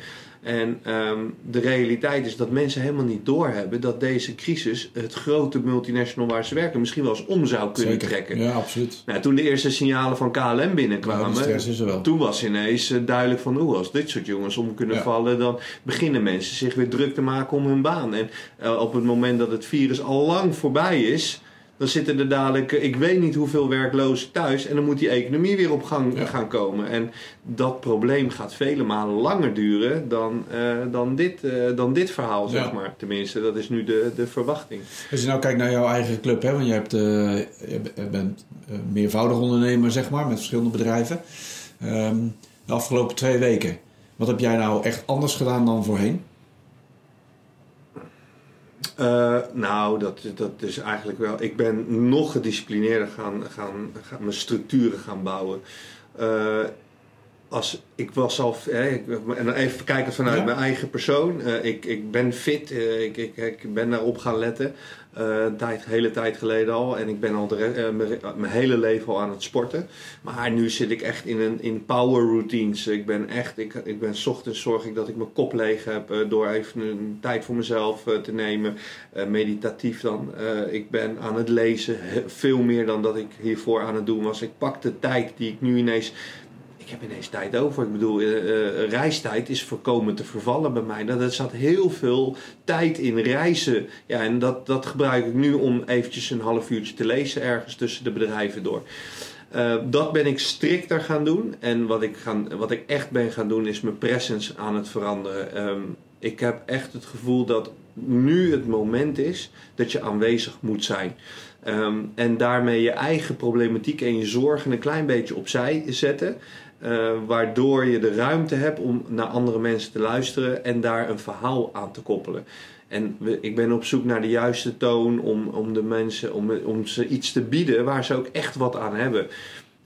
En um, de realiteit is dat mensen helemaal niet doorhebben dat deze crisis het grote multinational waar ze werken misschien wel eens om zou kunnen Zeker. trekken. Ja, absoluut. Nou, toen de eerste signalen van KLM binnenkwamen, Ja, wel. toen was ineens uh, duidelijk van hoe als dit soort jongens om kunnen Ja. vallen, dan beginnen mensen zich weer druk te maken om hun baan. En uh, op het moment dat het virus al lang voorbij is, dan zitten er dadelijk, uh, ik weet niet hoeveel werklozen thuis en dan moet die economie weer op gang Ja. gaan komen. En dat probleem gaat vele malen langer duren dan, uh, dan, dit, uh, dan dit verhaal, zeg Ja. maar. Tenminste, dat is nu de, de verwachting. Als je nou kijkt naar jouw eigen club, hè, want je, hebt, eh, je bent eh, meervoudig ondernemer, zeg maar, met verschillende bedrijven. Ehm, de afgelopen twee weken, wat heb jij nou echt anders gedaan dan voorheen? Uh, nou, dat, dat is eigenlijk wel. Ik ben nog gedisciplineerder gaan, gaan, gaan mijn structuren gaan bouwen. Uh, als, ik was al, hè, ik, en even kijken vanuit Ja. mijn eigen persoon. Uh, ik, ik ben fit, uh, ik, ik, ik ben daarop gaan letten. Uh, een tijd, hele tijd geleden al. En ik ben al de, mijn, hele leven al aan het sporten. Maar nu zit ik echt in, een, in power routines. Ik ben echt, ik, ik ben 's ochtends zorg ik dat ik mijn kop leeg heb. Door even een tijd voor mezelf te nemen. Meditatief dan. Ik ben aan het lezen. Veel meer dan dat ik hiervoor aan het doen was. Ik pak de tijd die ik nu ineens heb ineens tijd over. Ik bedoel, uh, uh, reistijd is voorkomen te vervallen bij mij. Dat, er zat heel veel tijd in reizen. Ja, en dat, dat gebruik ik nu om eventjes een half uurtje te lezen ergens tussen de bedrijven door. Uh, dat ben ik strikter gaan doen. En wat ik, gaan, wat ik echt ben gaan doen is mijn presence aan het veranderen. Um, ik heb echt het gevoel dat nu het moment is dat je aanwezig moet zijn. Um, en daarmee je eigen problematiek en je zorgen een klein beetje opzij zetten. Uh, waardoor je de ruimte hebt om naar andere mensen te luisteren en daar een verhaal aan te koppelen. En ik ben op zoek naar de juiste toon om, om de mensen, om, om ze iets te bieden waar ze ook echt wat aan hebben.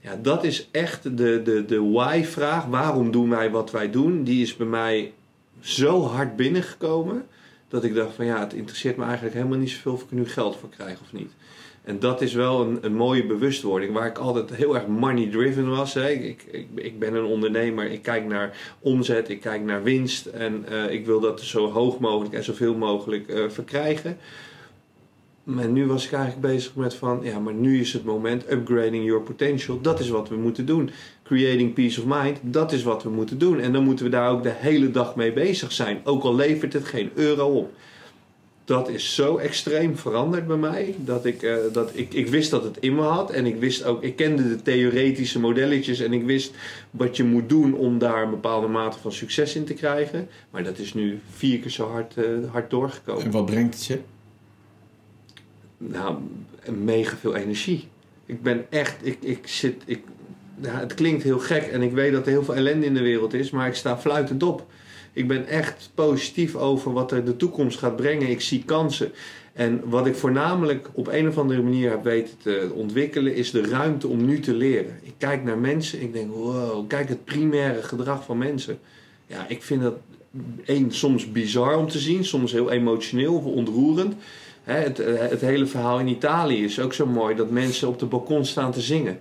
Ja, dat is echt de, de, de why-vraag. Waarom doen wij wat wij doen? Die is bij mij zo hard binnengekomen dat ik dacht van ja, het interesseert me eigenlijk helemaal niet zoveel of ik er nu geld voor krijg of niet. En dat is wel een, een mooie bewustwording waar ik altijd heel erg money driven was. Hè. Ik, ik, ik ben een ondernemer, ik kijk naar omzet, ik kijk naar winst en uh, ik wil dat zo hoog mogelijk en zoveel mogelijk uh, verkrijgen. Maar nu was ik eigenlijk bezig met van, ja, maar nu is het moment, upgrading your potential, dat is wat we moeten doen. Creating peace of mind, dat is wat we moeten doen. En dan moeten we daar ook de hele dag mee bezig zijn, ook al levert het geen euro op dat is zo extreem veranderd bij mij. Dat ik, uh, dat ik, ik wist dat het in me had. En ik wist ook, ik kende de theoretische modelletjes. En ik wist wat je moet doen om daar een bepaalde mate van succes in te krijgen. Maar dat is nu vier keer zo hard, uh, hard doorgekomen. En wat brengt het je? Nou, mega veel energie. Ik ben echt, ik, ik zit, ik, ja, het klinkt heel gek. En ik weet dat er heel veel ellende in de wereld is. Maar ik sta fluitend op. Ik ben echt positief over wat er de toekomst gaat brengen. Ik zie kansen. En wat ik voornamelijk op een of andere manier heb weten te ontwikkelen, is de ruimte om nu te leren. Ik kijk naar mensen, ik denk, wow, kijk het primaire gedrag van mensen. Ja, ik vind dat één, soms bizar om te zien, soms heel emotioneel of ontroerend. het, het hele verhaal in Italië is ook zo mooi dat mensen op de balkon staan te zingen.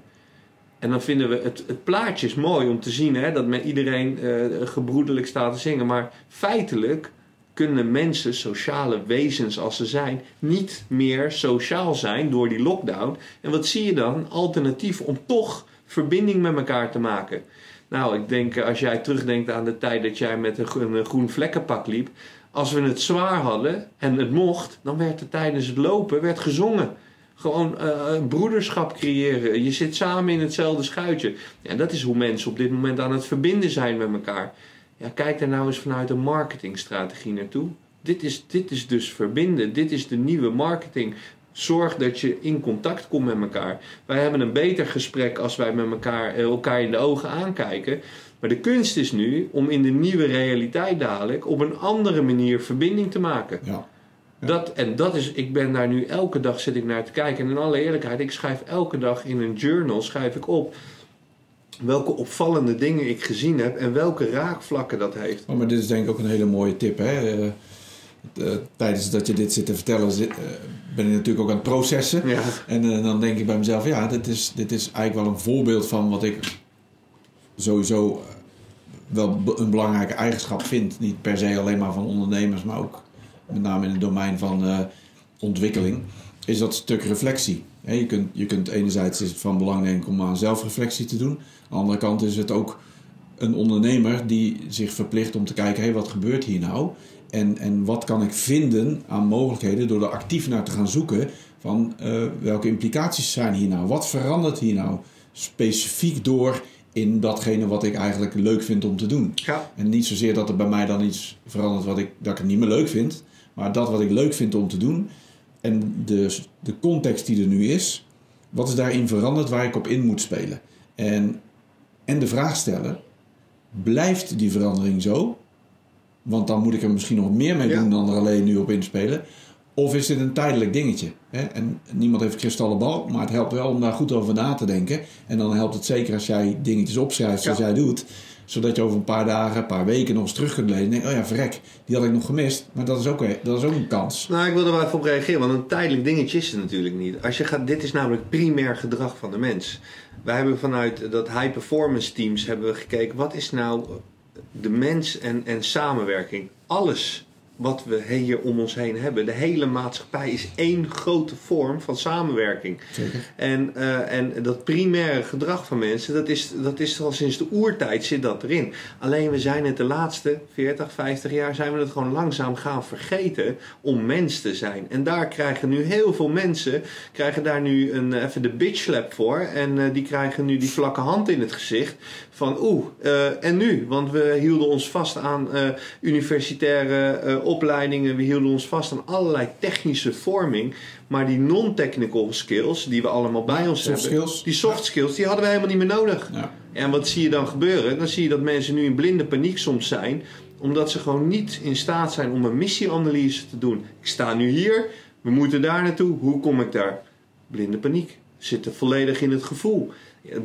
En dan vinden we het, het plaatje is mooi om te zien hè, dat met iedereen uh, gebroedelijk staat te zingen. Maar feitelijk kunnen mensen, sociale wezens als ze zijn, niet meer sociaal zijn door die lockdown. En wat zie je dan? Alternatief om toch verbinding met elkaar te maken. Nou, ik denk als jij terugdenkt aan de tijd dat jij met een, een groen vlekkenpak liep. Als we het zwaar hadden en het mocht, dan werd er tijdens het lopen werd gezongen. Gewoon uh, broederschap creëren. Je zit samen in hetzelfde schuitje. Ja, dat is hoe mensen op dit moment aan het verbinden zijn met elkaar. Ja, kijk daar nou eens vanuit een marketingstrategie naartoe. Dit is, dit is dus verbinden. Dit is de nieuwe marketing. Zorg dat je in contact komt met elkaar. Wij hebben een beter gesprek als wij met elkaar, eh, elkaar in de ogen aankijken. Maar de kunst is nu om in de nieuwe realiteit dadelijk op een andere manier verbinding te maken. Ja. Dat, en dat is, ik ben daar nu elke dag zit ik naar te kijken. En in alle eerlijkheid, ik schrijf elke dag in een journal schrijf ik op welke opvallende dingen ik gezien heb en welke raakvlakken dat heeft. Oh, maar dit is denk ik ook een hele mooie tip. Hè? Uh, uh, tijdens dat je dit zit te vertellen, zit, uh, ben ik natuurlijk ook aan het processen. Ja. En dan denk ik bij mezelf, ja, dit is, dit is eigenlijk wel een voorbeeld van wat ik sowieso wel een belangrijke eigenschap vind. Niet per se alleen maar van ondernemers, maar ook met name in het domein van uh, ontwikkeling, is dat stuk reflectie. He, je, kunt, je kunt enerzijds is het van belang denk om aan zelfreflectie te doen. Aan de andere kant is het ook een ondernemer die zich verplicht om te kijken, hey, wat gebeurt hier nou? En, en wat kan ik vinden aan mogelijkheden door er actief naar te gaan zoeken van uh, welke implicaties zijn hier nou? Wat verandert hier nou specifiek door in datgene wat ik eigenlijk leuk vind om te doen? Ja. En niet zozeer dat er bij mij dan iets verandert wat ik, dat ik het niet meer leuk vind, maar dat wat ik leuk vind om te doen en de, de context die er nu is, wat is daarin veranderd waar ik op in moet spelen? En, en de vraag stellen, blijft die verandering zo? Want dan moet ik er misschien nog meer mee doen ja. dan er alleen nu op inspelen. Of is dit een tijdelijk dingetje? Hè? En niemand heeft kristallen bal, maar het helpt wel om daar goed over na te denken. En dan helpt het zeker als jij dingetjes opschrijft zoals ja. jij doet zodat je over een paar dagen, een paar weken nog eens terug kunt lezen. En denk, oh ja, verrek, die had ik nog gemist. Maar dat is ook, dat is ook een kans. Nou, ik wil er wel even op reageren, want een tijdelijk dingetje is het natuurlijk niet. Als je gaat, dit is namelijk primair gedrag van de mens. Wij hebben vanuit dat high performance teams hebben we gekeken, wat is nou de mens en, en samenwerking? Alles wat we hier om ons heen hebben. De hele maatschappij is één grote vorm van samenwerking. Zeker. En, eh, en dat primaire gedrag van mensen, dat is, dat is al sinds de oertijd zit dat erin. Alleen we zijn het de laatste 40, 50 jaar zijn we het gewoon langzaam gaan vergeten om mens te zijn. En daar krijgen nu heel veel mensen, krijgen daar nu een, eh, even de bitch slap voor. En eh, die krijgen nu die vlakke hand in het gezicht van oeh, eh, en nu? Want we hielden ons vast aan universitaire opleidingen, we hielden ons vast aan allerlei technische vorming. Maar die non-technical skills die we allemaal bij ons Soft hebben, skills. die soft skills, die hadden we helemaal niet meer nodig. Ja. En wat zie je dan gebeuren? Dan zie je dat mensen nu in blinde paniek soms zijn, omdat ze gewoon niet in staat zijn om een missieanalyse te doen. Ik sta nu hier, we moeten daar naartoe, hoe kom ik daar? Blinde paniek. Zitten volledig in het gevoel.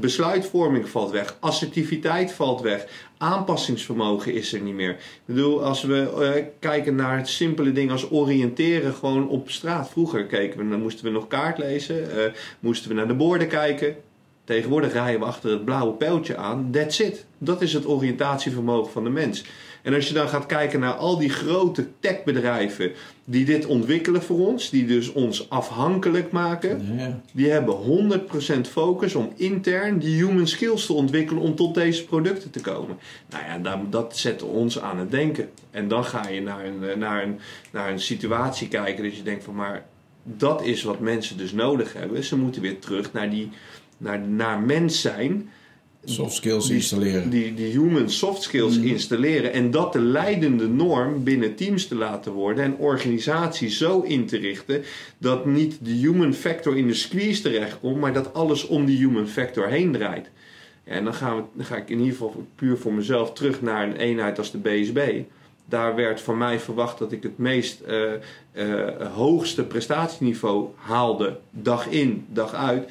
Besluitvorming valt weg, assertiviteit valt weg, aanpassingsvermogen is er niet meer. Ik bedoel, als we eh, kijken naar het simpele ding als oriënteren gewoon op straat. Vroeger keken we, dan moesten we nog kaart lezen, eh, moesten we naar de borden kijken. Tegenwoordig rijden we achter het blauwe pijltje aan. That's it. Dat is het oriëntatievermogen van de mens. En als je dan gaat kijken naar al die grote techbedrijven die dit ontwikkelen voor ons, die dus ons afhankelijk maken, Ja, die hebben 100% focus om intern die human skills te ontwikkelen om tot deze producten te komen. Nou ja, dan- dat zet ons aan het denken. En dan ga je naar een, eh, naar een, naar een situatie kijken dat je denkt van maar dat is wat mensen dus nodig hebben. Ze moeten weer terug naar, die, naar, naar mens zijn. Soft skills Die- installeren. Die, die human soft skills Mhm. installeren. En dat de leidende norm binnen teams te laten worden. En organisaties zo in te richten. Dat niet de human factor in de squeeze terechtkomt. Maar dat alles om die human factor heen draait. En dan, gaan we, dan ga ik in ieder geval puur voor mezelf terug naar een eenheid als de BSB. Daar werd van mij verwacht dat ik het meest eh, eh, hoogste prestatieniveau haalde. Dag in, dag uit.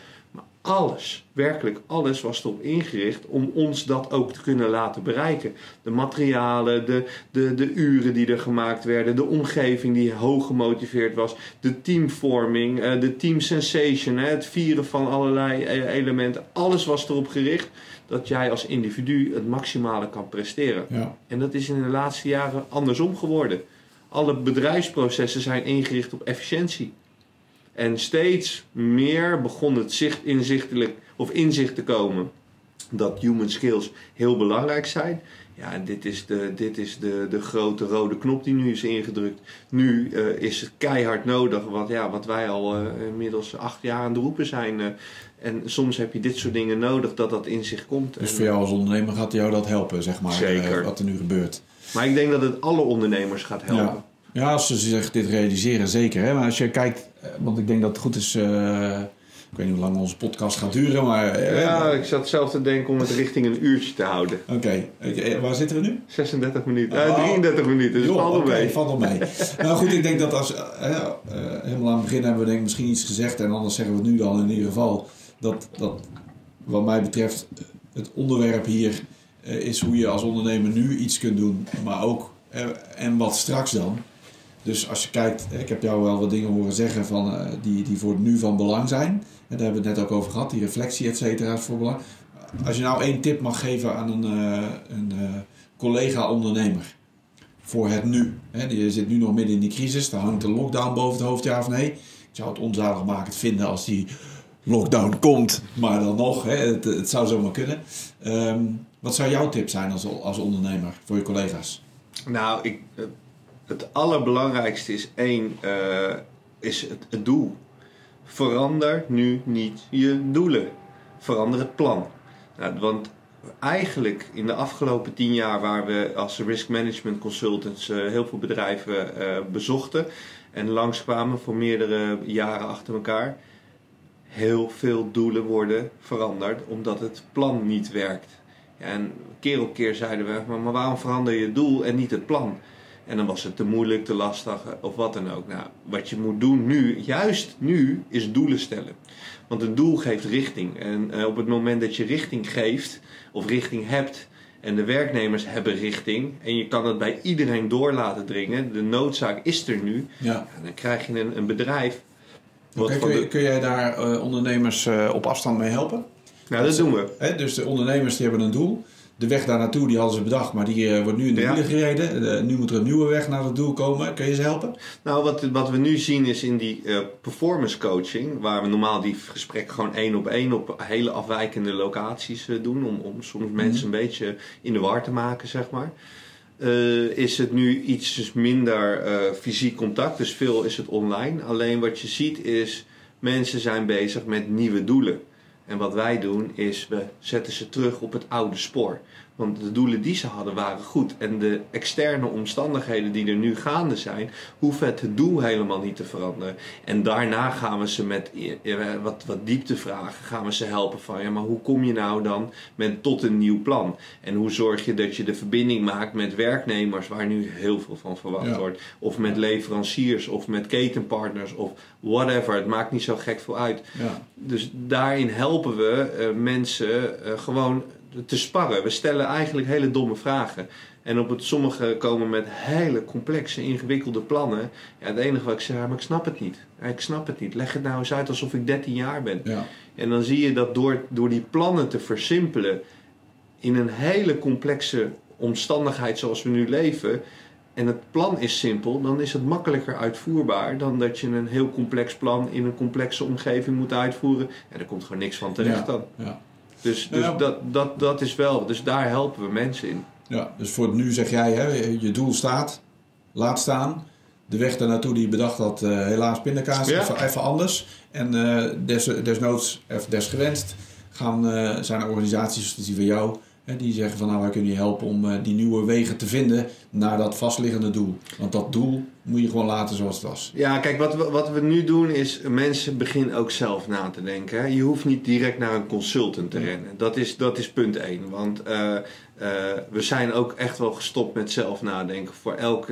Alles, werkelijk alles was erop ingericht om ons dat ook te kunnen laten bereiken. De materialen, de, de, de uren die er gemaakt werden, de omgeving die hoog gemotiveerd was, de teamvorming, eh, de team sensation, het vieren van allerlei eh, elementen. Alles was erop gericht dat jij als individu het maximale kan presteren. Ja. En dat is in de laatste jaren andersom geworden. Alle bedrijfsprocessen zijn ingericht op efficiëntie. En steeds meer begon het zicht, inzichtelijk, of inzicht te komen dat human skills heel belangrijk zijn. Ja, dit is de, dit is de, de grote rode knop die nu is ingedrukt. Nu eh, is het keihard nodig, wat, ja, wat wij al eh, inmiddels acht jaar aan de roepen zijn. eh. en soms heb je dit soort dingen nodig dat dat inzicht komt. Dus En- voor jou als ondernemer gaat jou dat helpen, zeg maar, Zeker. wat er nu gebeurt. Maar ik denk dat het alle ondernemers gaat helpen. Ja. Ja, als ze zich dit realiseren, zeker. Hè? Maar als je kijkt, eh, want ik denk dat het goed is. eh, ik weet niet hoe lang onze podcast gaat duren, maar. eh, Ja, ik zat zelf te denken om het richting een uurtje te houden. Oké, Eh, waar zitten we nu? 36 minuten. Oh. 33 minuten, dus Joh, valt er oké, mee. valt mee. nou goed, ik denk dat als. helemaal aan het begin hebben we denk ik misschien iets gezegd. En anders zeggen we het nu dan in ieder geval. Dat, dat wat mij betreft het onderwerp hier is hoe je als ondernemer nu iets kunt doen. Maar ook. en wat straks dan. Dus als je kijkt, ik heb jou wel wat dingen horen zeggen van, eh, die, die voor nu van belang zijn. En daar hebben we het net ook over gehad, die reflectie, et cetera, is voor belang. Als je nou één tip mag geven aan een, eh, een eh, collega-ondernemer voor het nu. Hè, je zit nu nog midden in die crisis, daar hangt de lockdown boven het hoofd, ja of nee. Ik zou het onzaligmakend vinden als die lockdown komt, maar dan nog, hè, het, het zou zomaar kunnen. Ehm, wat zou jouw tip zijn als, als ondernemer voor je collega's? Nou, ik, het allerbelangrijkste is één, eh, is het, doel. Verander nu niet je doelen. Verander het plan. Nou, want eigenlijk in de afgelopen tien jaar waar we als risk management consultants eh, heel veel bedrijven eh, bezochten en langskwamen voor meerdere jaren achter elkaar, heel veel doelen worden veranderd omdat het plan niet werkt. En keer op keer zeiden we, maar waarom verander je het doel en niet het plan? En dan was het te moeilijk, te lastig eh, of wat dan ook. Nou, wat je moet doen nu, juist nu, is doelen stellen. Want een doel geeft richting. En eh, op het moment dat je richting geeft, of richting hebt, en de werknemers hebben richting, en je kan het bij iedereen door laten dringen, de noodzaak is er nu, Ja. ja, dan krijg je een, een bedrijf. Wat kun, je- de, kun jij daar eh, ondernemers op afstand mee helpen? nou, dat doen we. Hè, dus de ondernemers die hebben een doel. De weg daar naartoe, die hadden ze bedacht, maar die eh, wordt nu in de Ja. wielen gereden. Eh, nu moet er een nieuwe weg naar het doel komen. Kun je ze helpen? Nou, wat, wat we nu zien is in die eh, performance coaching, waar we normaal die gesprekken gewoon één op één op hele afwijkende locaties doen, om, om soms mensen een beetje in de war te maken, zeg maar. is het nu iets minder eh, fysiek contact, dus veel is het online. Alleen wat je ziet is, mensen zijn bezig met nieuwe doelen. En wat wij doen is, we zetten ze terug op het oude spoor. Want de doelen die ze hadden waren goed. En de externe omstandigheden die er nu gaande zijn, hoeven het doel helemaal niet te veranderen. En daarna gaan we ze met eh, wat, wat dieptevragen, gaan we ze helpen van, ja, maar hoe kom je nou dan met, tot een nieuw plan? En hoe zorg je dat je de verbinding maakt met werknemers, waar nu heel veel van verwacht Ja. wordt. Of met leveranciers, of met ketenpartners, of whatever. Het maakt niet zo gek veel uit. Ja. Dus daarin helpen we eh, mensen eh, gewoon te sparren. We stellen eigenlijk hele domme vragen. En op het sommige komen met hele complexe, ingewikkelde plannen. Ja, het enige wat ik zeg, maar ik snap het niet. Ik snap het niet. Leg het nou eens uit alsof ik 13 jaar ben. Ja. En dan zie je dat door, door die plannen te versimpelen in een hele complexe omstandigheid zoals we nu leven. En het plan is simpel, dan is het makkelijker uitvoerbaar dan dat je een heel complex plan in een complexe omgeving moet uitvoeren. En er komt gewoon niks van terecht Ja. dan. Ja. Dus, dus Ja. dat, dat, dat is wel, dus daar helpen we mensen in. Ja, dus voor het nu zeg jij, hè, je doel staat, laat staan. De weg daar naartoe die je bedacht had, eh, helaas pindakaas, Ja. even, even anders. En eh, des, desnoods, of desgewenst, gaan, eh, zijn er organisaties die van jou... Die zeggen van nou wij kunnen je helpen om eh, die nieuwe wegen te vinden naar dat vastliggende doel. Want dat doel moet je gewoon laten zoals het was. Ja, kijk, wat we, wat we nu doen is mensen beginnen ook zelf na te denken. Je hoeft niet direct naar een consultant te rennen. Dat is, dat is punt één. Want eh, eh, we zijn ook echt wel gestopt met zelf nadenken. Voor elk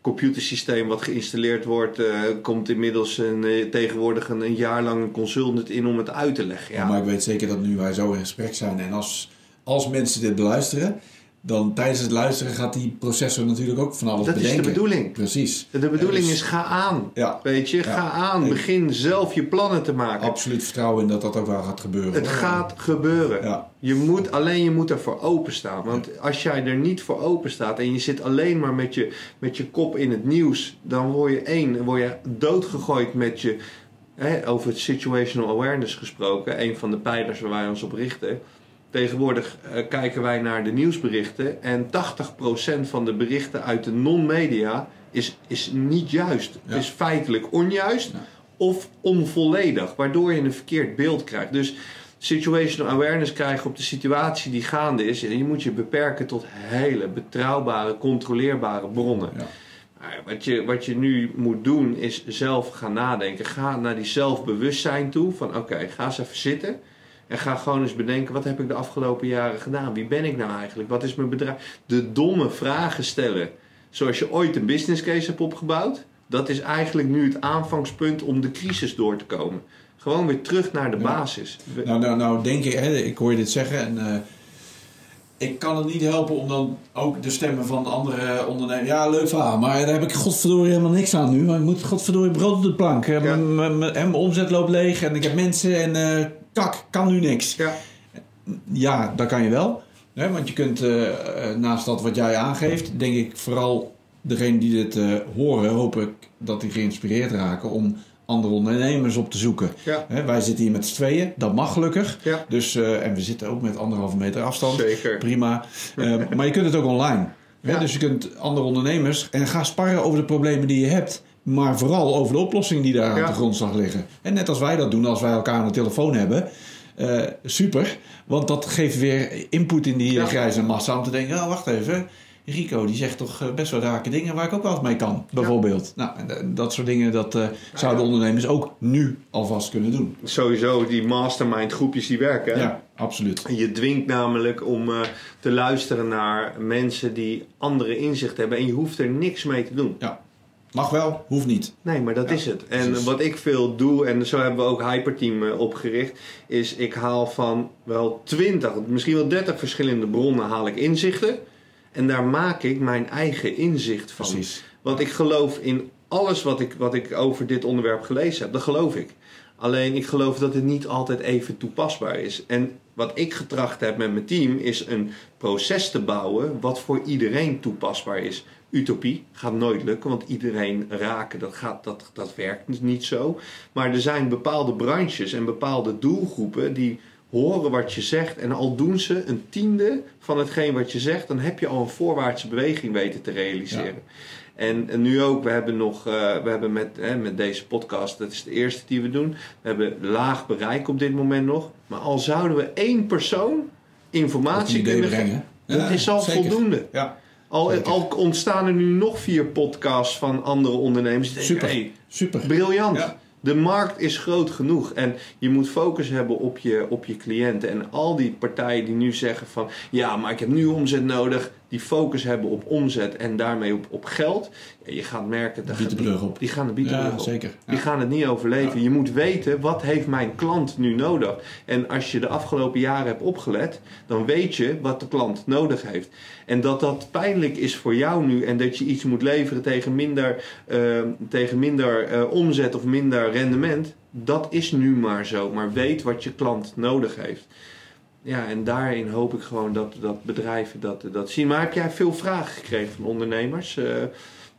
computersysteem wat geïnstalleerd wordt, komt inmiddels een, tegenwoordig een, een jaar lang een consultant in om het uit te leggen. Ja. Maar ik weet zeker dat nu wij zo in gesprek zijn en als, als mensen dit beluisteren... dan tijdens het luisteren gaat die processor natuurlijk ook van alles dat is bedenken. de bedoeling. Precies. De bedoeling Dus- is ga aan. Ja, Weet je, Ja. ga aan. Begin zelf je plannen te maken. absoluut vertrouwen in dat dat ook wel gaat gebeuren. Het hoor. gaat gebeuren. Ja, Je moet, alleen je moet ervoor openstaan. Want als jij er niet voor open staat en je zit alleen maar met je, met je kop in het nieuws, dan word je één, dan word je doodgegooid met je. Hè, over het situational awareness gesproken, een van de pijlers waar wij ons op richten. Tegenwoordig eh, kijken wij naar de nieuwsberichten en 80% van de berichten uit de non-media is, is niet juist. Ja. Is feitelijk onjuist Ja. of onvolledig, waardoor je een verkeerd beeld krijgt. Dus situational awareness krijgen op de situatie die gaande is. En je moet je beperken tot hele betrouwbare, controleerbare bronnen. ja. Maar Wat je, wat je nu moet doen is zelf gaan nadenken. Ga naar die zelfbewustzijn toe. Van oké, ga eens even zitten. En ga gewoon eens bedenken, wat heb ik de afgelopen jaren gedaan? Wie ben ik nou eigenlijk? Wat is mijn bedrijf? De domme vragen stellen. Zoals je ooit een business case hebt opgebouwd. Dat is eigenlijk nu het aanvangspunt om de crisis door te komen. Gewoon weer terug naar de Ja. basis. Nou, nou, nou denk ik, hè, ik hoor je dit zeggen en eh, ik kan het niet helpen om dan ook de stemmen van andere ondernemers... Ja, leuk verhaal, maar daar heb ik godverdorie helemaal niks aan nu. Want ik moet godverdorie brood op de plank. Ja. Mijn omzet loopt leeg en ik heb mensen en eh, kak, kan nu niks. Ja, Ja, dat kan je wel. Hè, want je kunt eh, eh, naast dat wat jij aangeeft, denk ik vooral degene die dit eh, horen, hoop ik dat die geïnspireerd raken om andere ondernemers op te zoeken. ja, Hè, wij zitten hier met z'n tweeën, dat mag gelukkig. ja. Dus, en we zitten ook met anderhalve meter afstand. Zeker. Prima. Maar je kunt het ook online. Ja. Dus je kunt andere ondernemers en ga sparren over de problemen die je hebt. Maar vooral over de oplossingen die daar aan Ja. de grondslag liggen. En net als wij dat doen als wij elkaar aan de telefoon hebben. eh, super. Want dat geeft weer input in die Ja. grijze massa. Om te denken, oh, wacht even. Rico die zegt toch eh, best wel rake dingen waar ik ook wel eens mee kan. Bijvoorbeeld. Nou, eh, dat soort dingen dat zouden ondernemers ook nu alvast kunnen doen. Sowieso die mastermind groepjes die werken. hè? Ja, absoluut. Je dwingt namelijk om te luisteren naar mensen die andere inzicht hebben. En je hoeft er niks mee te doen. Ja. Mag wel, hoeft niet. Nee, maar dat Ja, is het. En precies. wat ik veel doe, en zo hebben we ook Hyperteam eh, opgericht, is ik haal van wel 20, misschien wel 30 verschillende bronnen haal ik inzichten. En daar maak ik mijn eigen inzicht van. Precies. Want ik geloof in alles wat ik, wat ik over dit onderwerp gelezen heb. Dat geloof ik. Alleen ik geloof dat het niet altijd even toepasbaar is. En wat ik getracht heb met mijn team is een proces te bouwen wat voor iedereen toepasbaar is. Utopie gaat nooit lukken, want iedereen raken, dat, gaat, dat, dat werkt niet zo. Maar er zijn bepaalde branches en bepaalde doelgroepen die horen wat je zegt. En al doen ze een tiende van hetgeen wat je zegt, dan heb je al een voorwaartse beweging weten te realiseren. En, en, nu ook, we hebben nog, uh, we hebben met, hè, met deze podcast, dat is de eerste die we doen. We hebben laag bereik op dit moment nog. Maar al zouden we één persoon informatie kunnen brengen, dat is al zeker. voldoende. Ja. Al, al, ontstaan er nu nog vier podcasts van andere ondernemers. Super. Hey, Super. briljant. Ja. De markt is groot genoeg en je moet focus hebben op je, op je cliënten. En al die partijen die nu zeggen van ja, maar ik heb nu omzet nodig, die focus hebben op omzet en daarmee op, op geld. Ja, je gaat merken dat Biedt de brug op. die gaan de bietenbrug Ja, op. zeker. Ja. Die gaan het niet overleven. Je moet weten wat heeft mijn klant nu nodig. En als je de afgelopen jaren hebt opgelet, dan weet je wat de klant nodig heeft. En dat dat pijnlijk is voor jou nu en dat je iets moet leveren tegen minder, eh, tegen minder eh, omzet of minder rendement, dat is nu maar zo. Maar weet wat je klant nodig heeft. Ja, en daarin hoop ik gewoon dat, dat bedrijven dat, dat zien. Maar heb jij veel vragen gekregen van ondernemers eh,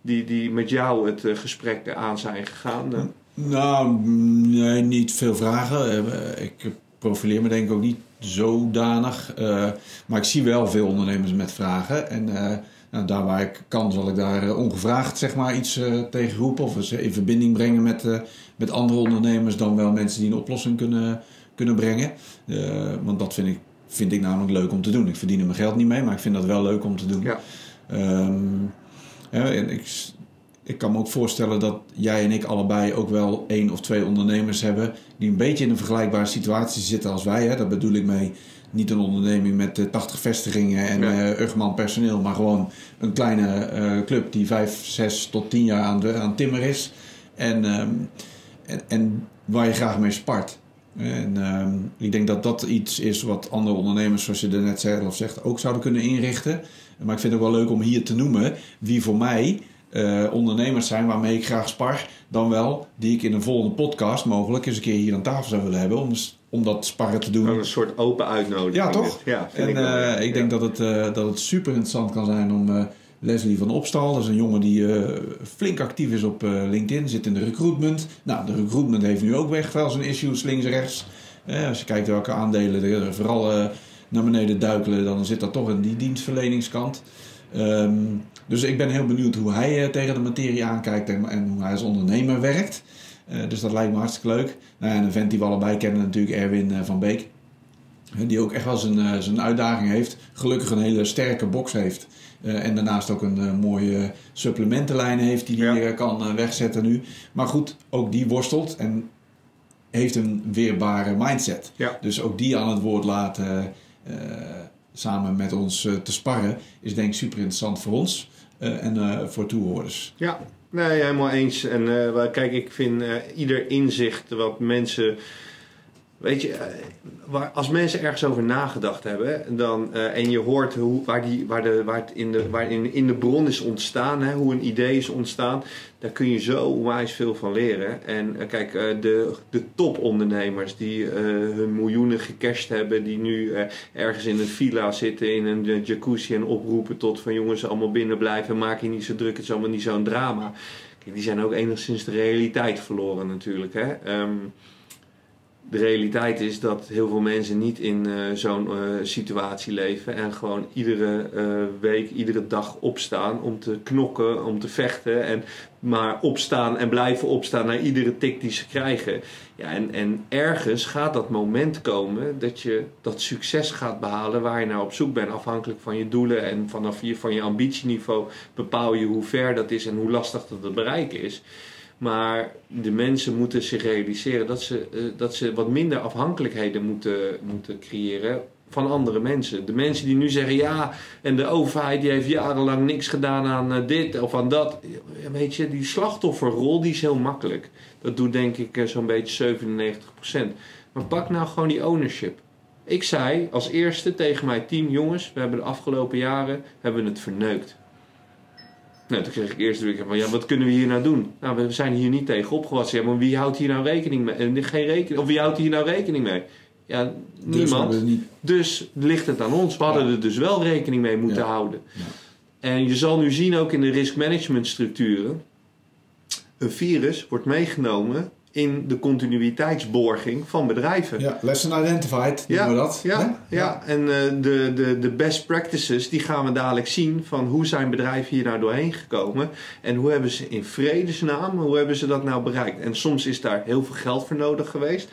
die, die met jou het eh, gesprek aan zijn gegaan? Eh, Nou, mm, nee, niet veel vragen. Ik profileer me denk ik ook niet zodanig. Maar ik zie wel veel ondernemers met vragen. En nou, daar waar ik kan, zal ik daar ongevraagd zeg maar, iets tegen roepen. Of ze in verbinding brengen met, met andere ondernemers. Dan wel mensen die een oplossing kunnen, kunnen brengen. Eh, want dat vind ik, vind ik namelijk leuk om te doen. Ik verdien er mijn geld niet mee, maar ik vind dat wel leuk om te doen. Ja. Ehm, en ik, ik kan me ook voorstellen dat jij en ik allebei ook wel één of twee ondernemers hebben die een beetje in een vergelijkbare situatie zitten als wij. Hè. Daar bedoel ik mee niet een onderneming met eh, 80 vestigingen en Ja. eh Ugman personeel, maar gewoon een kleine eh, club die 5, 6 tot 10 jaar aan, de, aan timmer is. En, ehm, en, en waar je graag mee spart. En ehm, ik denk dat dat iets is wat andere ondernemers, zoals je er net zelf zegt, ook zouden kunnen inrichten. Maar ik vind het ook wel leuk om hier te noemen wie voor mij eh, ondernemers zijn waarmee ik graag spar. Dan wel die ik in een volgende podcast mogelijk eens een keer hier aan tafel zou willen hebben. Om, om dat sparren te doen. Een soort open uitnodiging. Ja, toch? Ja, En ik eh, ik denk dat, het, eh, dat het super interessant kan zijn om Leslie van Opstal, dat is een jongen die eh, flink actief is op eh, LinkedIn, zit in de recruitment. Nou, de recruitment heeft nu ook weg wel zijn issues links en rechts. Eh, als je kijkt welke aandelen er vooral naar beneden duikelen, dan zit dat toch in die dienstverleningskant. Ehm, dus ik ben heel benieuwd hoe hij tegen de materie aankijkt en, hoe hij als ondernemer werkt. Dus dat lijkt me hartstikke leuk. Nou, en een vent die we allebei kennen natuurlijk, Erwin van Beek. Die ook echt wel zijn, zijn uitdaging heeft. Gelukkig een hele sterke box heeft. Eh, en daarnaast ook een eh, mooie supplementenlijn heeft die hij Ja. kan eh, wegzetten nu. Maar goed, ook die worstelt en heeft een weerbare mindset. Ja. Dus ook die aan het woord laten samen met ons te sparren is denk ik super interessant voor ons en voor toehoorders. Ja, nee, helemaal eens. En kijk, ik vind ieder inzicht wat mensen. Weet je, eh, als mensen ergens over nagedacht hebben dan, eh, en je hoort hoe, waar, die, waar, de, waar het in de, waar in, in de bron is ontstaan, hè, hoe een idee is ontstaan, daar kun je zo onwijs veel van leren. En eh, kijk, de, de topondernemers die hun miljoenen gecashed hebben, die nu ergens in een villa zitten, in een jacuzzi en oproepen tot van jongens allemaal binnen blijven, maak je niet zo druk, het is allemaal niet zo'n drama. Kijk, die zijn ook enigszins de realiteit verloren natuurlijk. Hè? Ehm, de realiteit is dat heel veel mensen niet in eh, zo'n eh, situatie leven en gewoon iedere eh, week, iedere dag opstaan om te knokken, om te vechten en maar opstaan en blijven opstaan naar iedere tik die ze krijgen. Ja, en, en ergens gaat dat moment komen dat je dat succes gaat behalen waar je naar op zoek bent, afhankelijk van je doelen en vanaf je, van je ambitieniveau bepaal je hoe ver dat is en hoe lastig dat te bereiken is. Maar de mensen moeten zich realiseren dat ze, eh, dat ze wat minder afhankelijkheden moeten, moeten creëren van andere mensen. De mensen die nu zeggen ja, en de overheid die heeft jarenlang niks gedaan aan eh, dit of aan dat. Weet je, die slachtofferrol die is heel makkelijk. Dat doet denk ik eh, zo'n beetje 97%. Maar pak nou gewoon die ownership. Ik zei als eerste tegen mijn team, jongens, we hebben de afgelopen jaren hebben het verneukt. Nou, toen kreeg ik eerst de van ja, wat kunnen we hier nou doen? Nou, we zijn hier niet tegen opgewassen. Ja, maar wie houdt hier nou rekening mee? En geen rekening, of wie houdt hier nou rekening mee? Ja, Dus niemand. niet- Dus ligt het aan ons. We hadden Ja. er dus wel rekening mee moeten Ja. houden. Ja. En je zal nu zien ook in de risk management structuren. Een virus wordt meegenomen in de continuïteitsborging van bedrijven. Ja, lesson identified, Ja, noemen we dat. ja, ja. en eh, de, de, de best practices die gaan we dadelijk zien van hoe zijn bedrijven hier nou doorheen gekomen en hoe hebben ze in vredesnaam, hoe hebben ze dat nou bereikt. En soms is daar heel veel geld voor nodig geweest,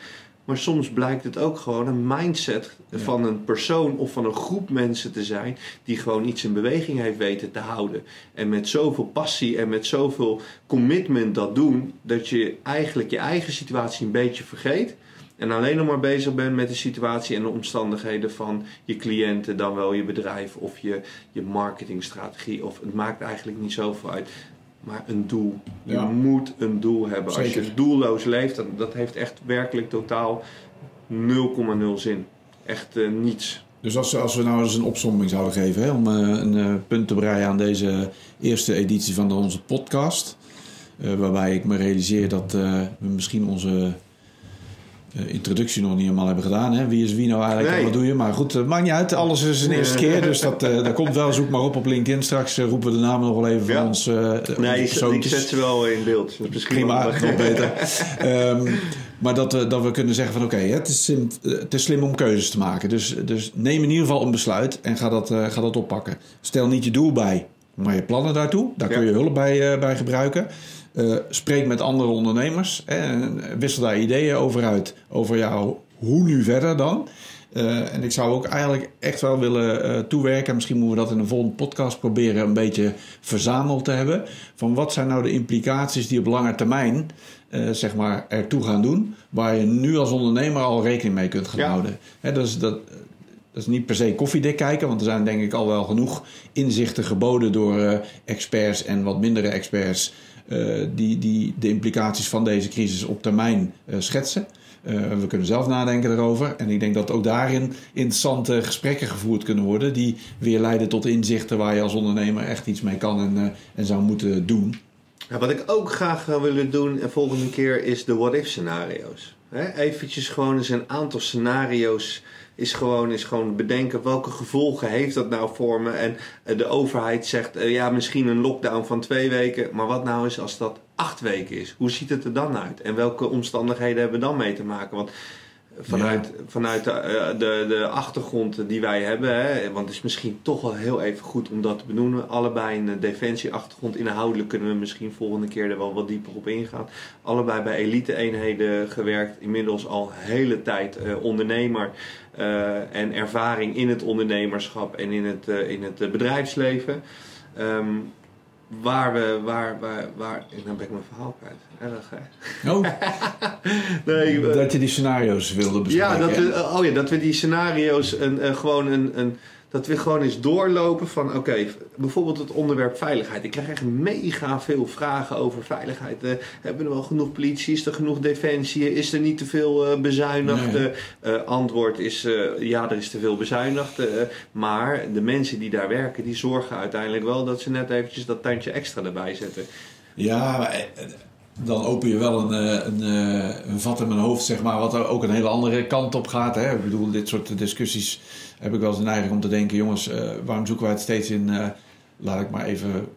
maar soms blijkt het ook gewoon een mindset Ja. van een persoon of van een groep mensen te zijn die gewoon iets in beweging heeft weten te houden. En met zoveel passie en met zoveel commitment dat doen, dat je eigenlijk je eigen situatie een beetje vergeet. En alleen nog maar bezig bent met de situatie en de omstandigheden van je cliënten, dan wel je bedrijf of je, je marketingstrategie. Of het maakt eigenlijk niet zoveel uit. Maar een doel. Je Ja. moet een doel hebben. Als je doelloos leeft, dan, dat heeft echt werkelijk totaal 0,0 zin. Echt eh, niets. Dus als, als we nou eens een opsomming zouden geven, hè, om eh, een eh, punt te breien aan deze eerste editie van onze podcast. waarbij ik me realiseer dat we misschien onze introductie nog niet helemaal hebben gedaan. Hè? Wie is wie nou eigenlijk Nee. en wat doe je? Maar goed, het maakt niet uit. Alles is een eerste keer. Dus dat, eh, dat komt wel. Zoek maar op op LinkedIn. Straks eh, roepen we de namen nog wel even van ons. eh, Nee, ik, zet ze wel in beeld. Dat is misschien Prima, nog beter. Ehm, maar dat, we- dat we kunnen zeggen van oké, het, is eh, het is slim om keuzes te maken. Dus, dus neem in ieder geval een besluit en ga dat, eh, ga dat oppakken. Stel niet je doel bij, maar je plannen daartoe. Daar kun je hulp bij, eh, bij gebruiken. Eh, spreek met andere ondernemers. En wissel daar ideeën over uit. Over jou, hoe nu verder dan. Eh, en ik zou ook eigenlijk echt wel willen eh, toewerken. Misschien moeten we dat in een volgende podcast proberen een beetje verzameld te hebben. Van wat zijn nou de implicaties die op lange termijn zeg maar ertoe gaan doen. Waar je nu als ondernemer al rekening mee kunt gaan Ja. houden. Dat, is, dat, dat is niet per se koffiedik kijken. Want er zijn denk ik al wel genoeg inzichten geboden door experts en wat mindere experts. Eh, die, die de implicaties van deze crisis op termijn eh, schetsen. Eh, we kunnen zelf nadenken erover. En ik denk dat ook daarin interessante gesprekken gevoerd kunnen worden. Die weer leiden tot inzichten waar je als ondernemer echt iets mee kan en, en zou moeten doen. Ja, wat ik ook graag zou willen doen en volgende keer is de what-if scenario's. Eventjes gewoon eens een aantal scenario's is gewoon, is gewoon bedenken welke gevolgen heeft dat nou voor me. En eh, de overheid zegt eh, ja misschien een lockdown van twee weken. Maar wat nou is als dat acht weken is? Hoe ziet het er dan uit? En welke omstandigheden hebben we dan mee te maken? Want vanuit, vanuit de, eh, de, de achtergrond die wij hebben. Hè, want het is misschien toch wel heel even goed om dat te benoemen. Allebei een defensieachtergrond. Inhoudelijk kunnen we misschien volgende keer er wel wat dieper op ingaan. Allebei bij elite-eenheden gewerkt. Inmiddels al hele tijd eh, ondernemer. Eh, en ervaring in het ondernemerschap en in het, eh, in het eh, bedrijfsleven. Ehm, waar we, waar, waar, waar, en dan ben ik mijn verhaal kwijt. Erg, hè? Oh, Nee, dat je die scenario's wilde bespreken. ja, dat we, oh ja, dat we die scenario's een, een, gewoon een, een. Dat we gewoon eens doorlopen van, oké, bijvoorbeeld het onderwerp veiligheid. Ik krijg echt mega veel vragen over veiligheid. Eh, hebben we wel genoeg politie? Is er genoeg defensie? Is er niet te veel eh, bezuinigd? Nee. Eh, antwoord is, ja, er is te veel bezuinigd. maar de mensen die daar werken, die zorgen uiteindelijk wel dat ze net eventjes dat tandje extra erbij zetten. Ja, maar, dan open je wel een, een, een vat in mijn hoofd, zeg maar, wat er ook een hele andere kant op gaat. Hè? Ik bedoel, dit soort discussies heb ik wel eens de neiging om te denken, jongens, eh, waarom zoeken wij het steeds in, eh, laat ik maar even,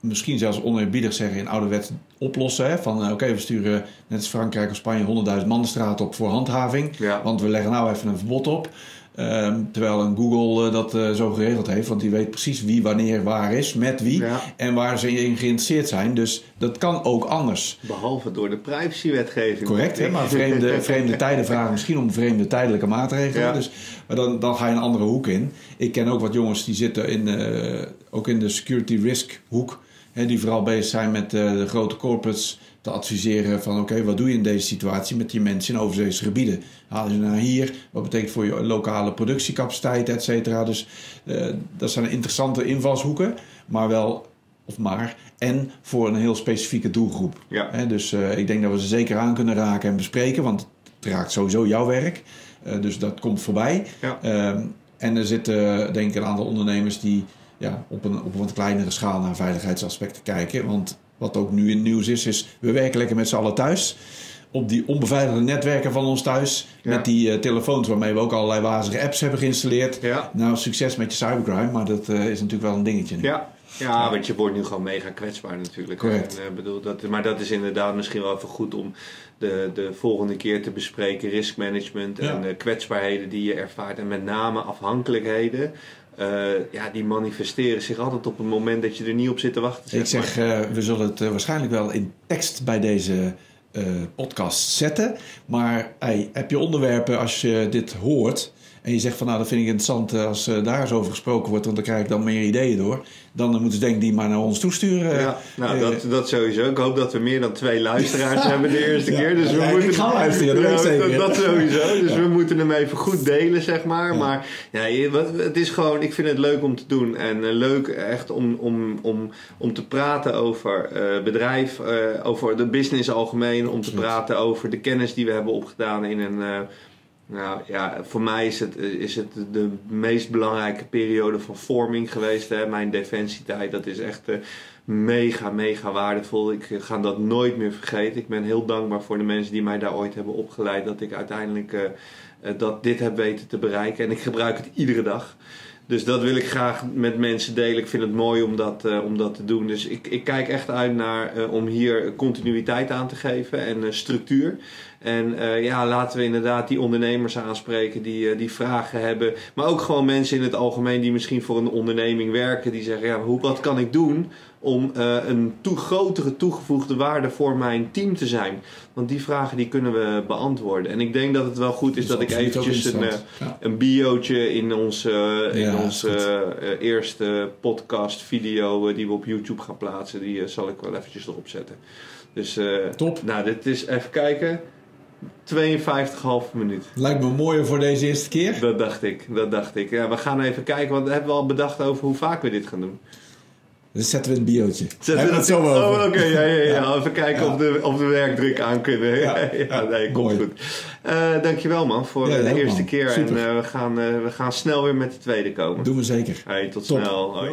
misschien zelfs oneerbiedig zeggen, in ouderwets oplossen. Hè? Van, eh, oké, we sturen net als Frankrijk of Spanje 100.000 man de straat op voor handhaving. Ja. Want we leggen nou even een verbod op. Ehm, terwijl een Google eh, dat eh, zo geregeld heeft. Want die weet precies wie wanneer waar is, met wie. Ja. En waar ze in geïnteresseerd zijn. Dus dat kan ook anders. Behalve door de privacywetgeving. Correct, hè? maar vreemde, vreemde tijden vragen misschien om vreemde tijdelijke maatregelen. Ja. Dus, maar dan, dan ga je een andere hoek in. Ik ken ook wat jongens die zitten in, eh, ook in de security risk hoek. Hè, die vooral bezig zijn met eh, de grote corporates te adviseren van oké, wat doe je in deze situatie met die mensen in overzeese gebieden? Halen ze naar hier? Wat betekent voor je lokale productiecapaciteit, et cetera? Dus eh, dat zijn interessante invalshoeken, maar wel, of maar, en voor een heel specifieke doelgroep. Ja. Dus eh, ik denk dat we ze zeker aan kunnen raken en bespreken, want het raakt sowieso jouw werk. Eh, dus dat komt voorbij. Ja. Ehm, en er zitten denk ik een aantal ondernemers die ja, op, een, op een wat kleinere schaal naar veiligheidsaspecten kijken. Want wat ook nu in het nieuws is, is we werken lekker met z'n allen thuis. Op die onbeveiligde netwerken van ons thuis. Ja. Met die eh, telefoons waarmee we ook allerlei wazige apps hebben geïnstalleerd. Ja. Nou, succes met je cybercrime, maar dat eh, is natuurlijk wel een dingetje. nu. Ja. Ja, want je wordt nu gewoon mega kwetsbaar natuurlijk. Correct. En, eh, bedoel, dat, maar dat is inderdaad misschien wel even goed om de, de volgende keer te bespreken. Risk management Ja. en eh, kwetsbaarheden die je ervaart. En met name afhankelijkheden. Eh, ja, die manifesteren zich altijd op het moment dat je er niet op zit te wachten. Ik zeg, eh, we zullen het eh, waarschijnlijk wel in tekst bij deze podcast zetten. Maar hey, heb je onderwerpen als je dit hoort en je zegt van nou dat vind ik interessant eh, als eh, daar eens over gesproken wordt, want dan krijg ik dan meer ideeën door. Dan moeten ze denk die maar naar ons toesturen. Ja, nou, Eh, dat, dat sowieso. Ik hoop dat we meer dan twee luisteraars hebben de eerste Ja. keer. Dus we Ja, ik moeten, ga luisteren, dat dat, dat sowieso. Dus we moeten hem even goed delen, zeg maar. Maar ja, wat- het is gewoon, ik vind het leuk om te doen. En leuk echt om, om, om, om te praten over bedrijf, over de business algemeen. Om te praten over de kennis die we hebben opgedaan in een... nou ja, voor mij is het, is het de meest belangrijke periode van vorming geweest. Hè. Mijn defensietijd, dat is echt eh, mega, mega waardevol. Ik eh, ga dat nooit meer vergeten. Ik ben heel dankbaar voor de mensen die mij daar ooit hebben opgeleid. Dat ik uiteindelijk eh, dat dit heb weten te bereiken. En ik gebruik het iedere dag. Dus dat wil ik graag met mensen delen. Ik vind het mooi om dat, om dat te doen. Dus ik, ik kijk echt uit naar om hier continuïteit aan te geven en structuur. En eh, ja, laten we inderdaad die ondernemers aanspreken die, eh, die vragen hebben. Maar ook gewoon mensen in het algemeen die misschien voor een onderneming werken. Die zeggen, ja, hoe, wat kan ik doen om eh, een toe, grotere toegevoegde waarde voor mijn team te zijn? Want die vragen die kunnen we beantwoorden. En ik denk dat het wel goed is dat dat ik eventjes een. Ja. een biootje in onze, in Ja, onze eerste podcast video die we op YouTube gaan plaatsen. Die zal ik wel eventjes erop zetten. Dus Top. nou, dit is even kijken. 52,5 minuut. Lijkt me mooier voor deze eerste keer. Dat dacht ik, dat dacht ik. Ja, we gaan even kijken, want we hebben al bedacht over hoe vaak we dit gaan doen. Dus zetten we een biootje. Zetten we het zo over. Oh, oké, ja, ja, ja, Ja. Even kijken Ja. of, de, of de werkdruk aan kunnen. Ja. Nee, komt Mooi. goed. Eh, dankjewel man voor eh, de eerste man. keer. Super. En eh, we, gaan, we gaan snel weer met de tweede komen. Doen we zeker. Hey, tot Top. snel. Hoi.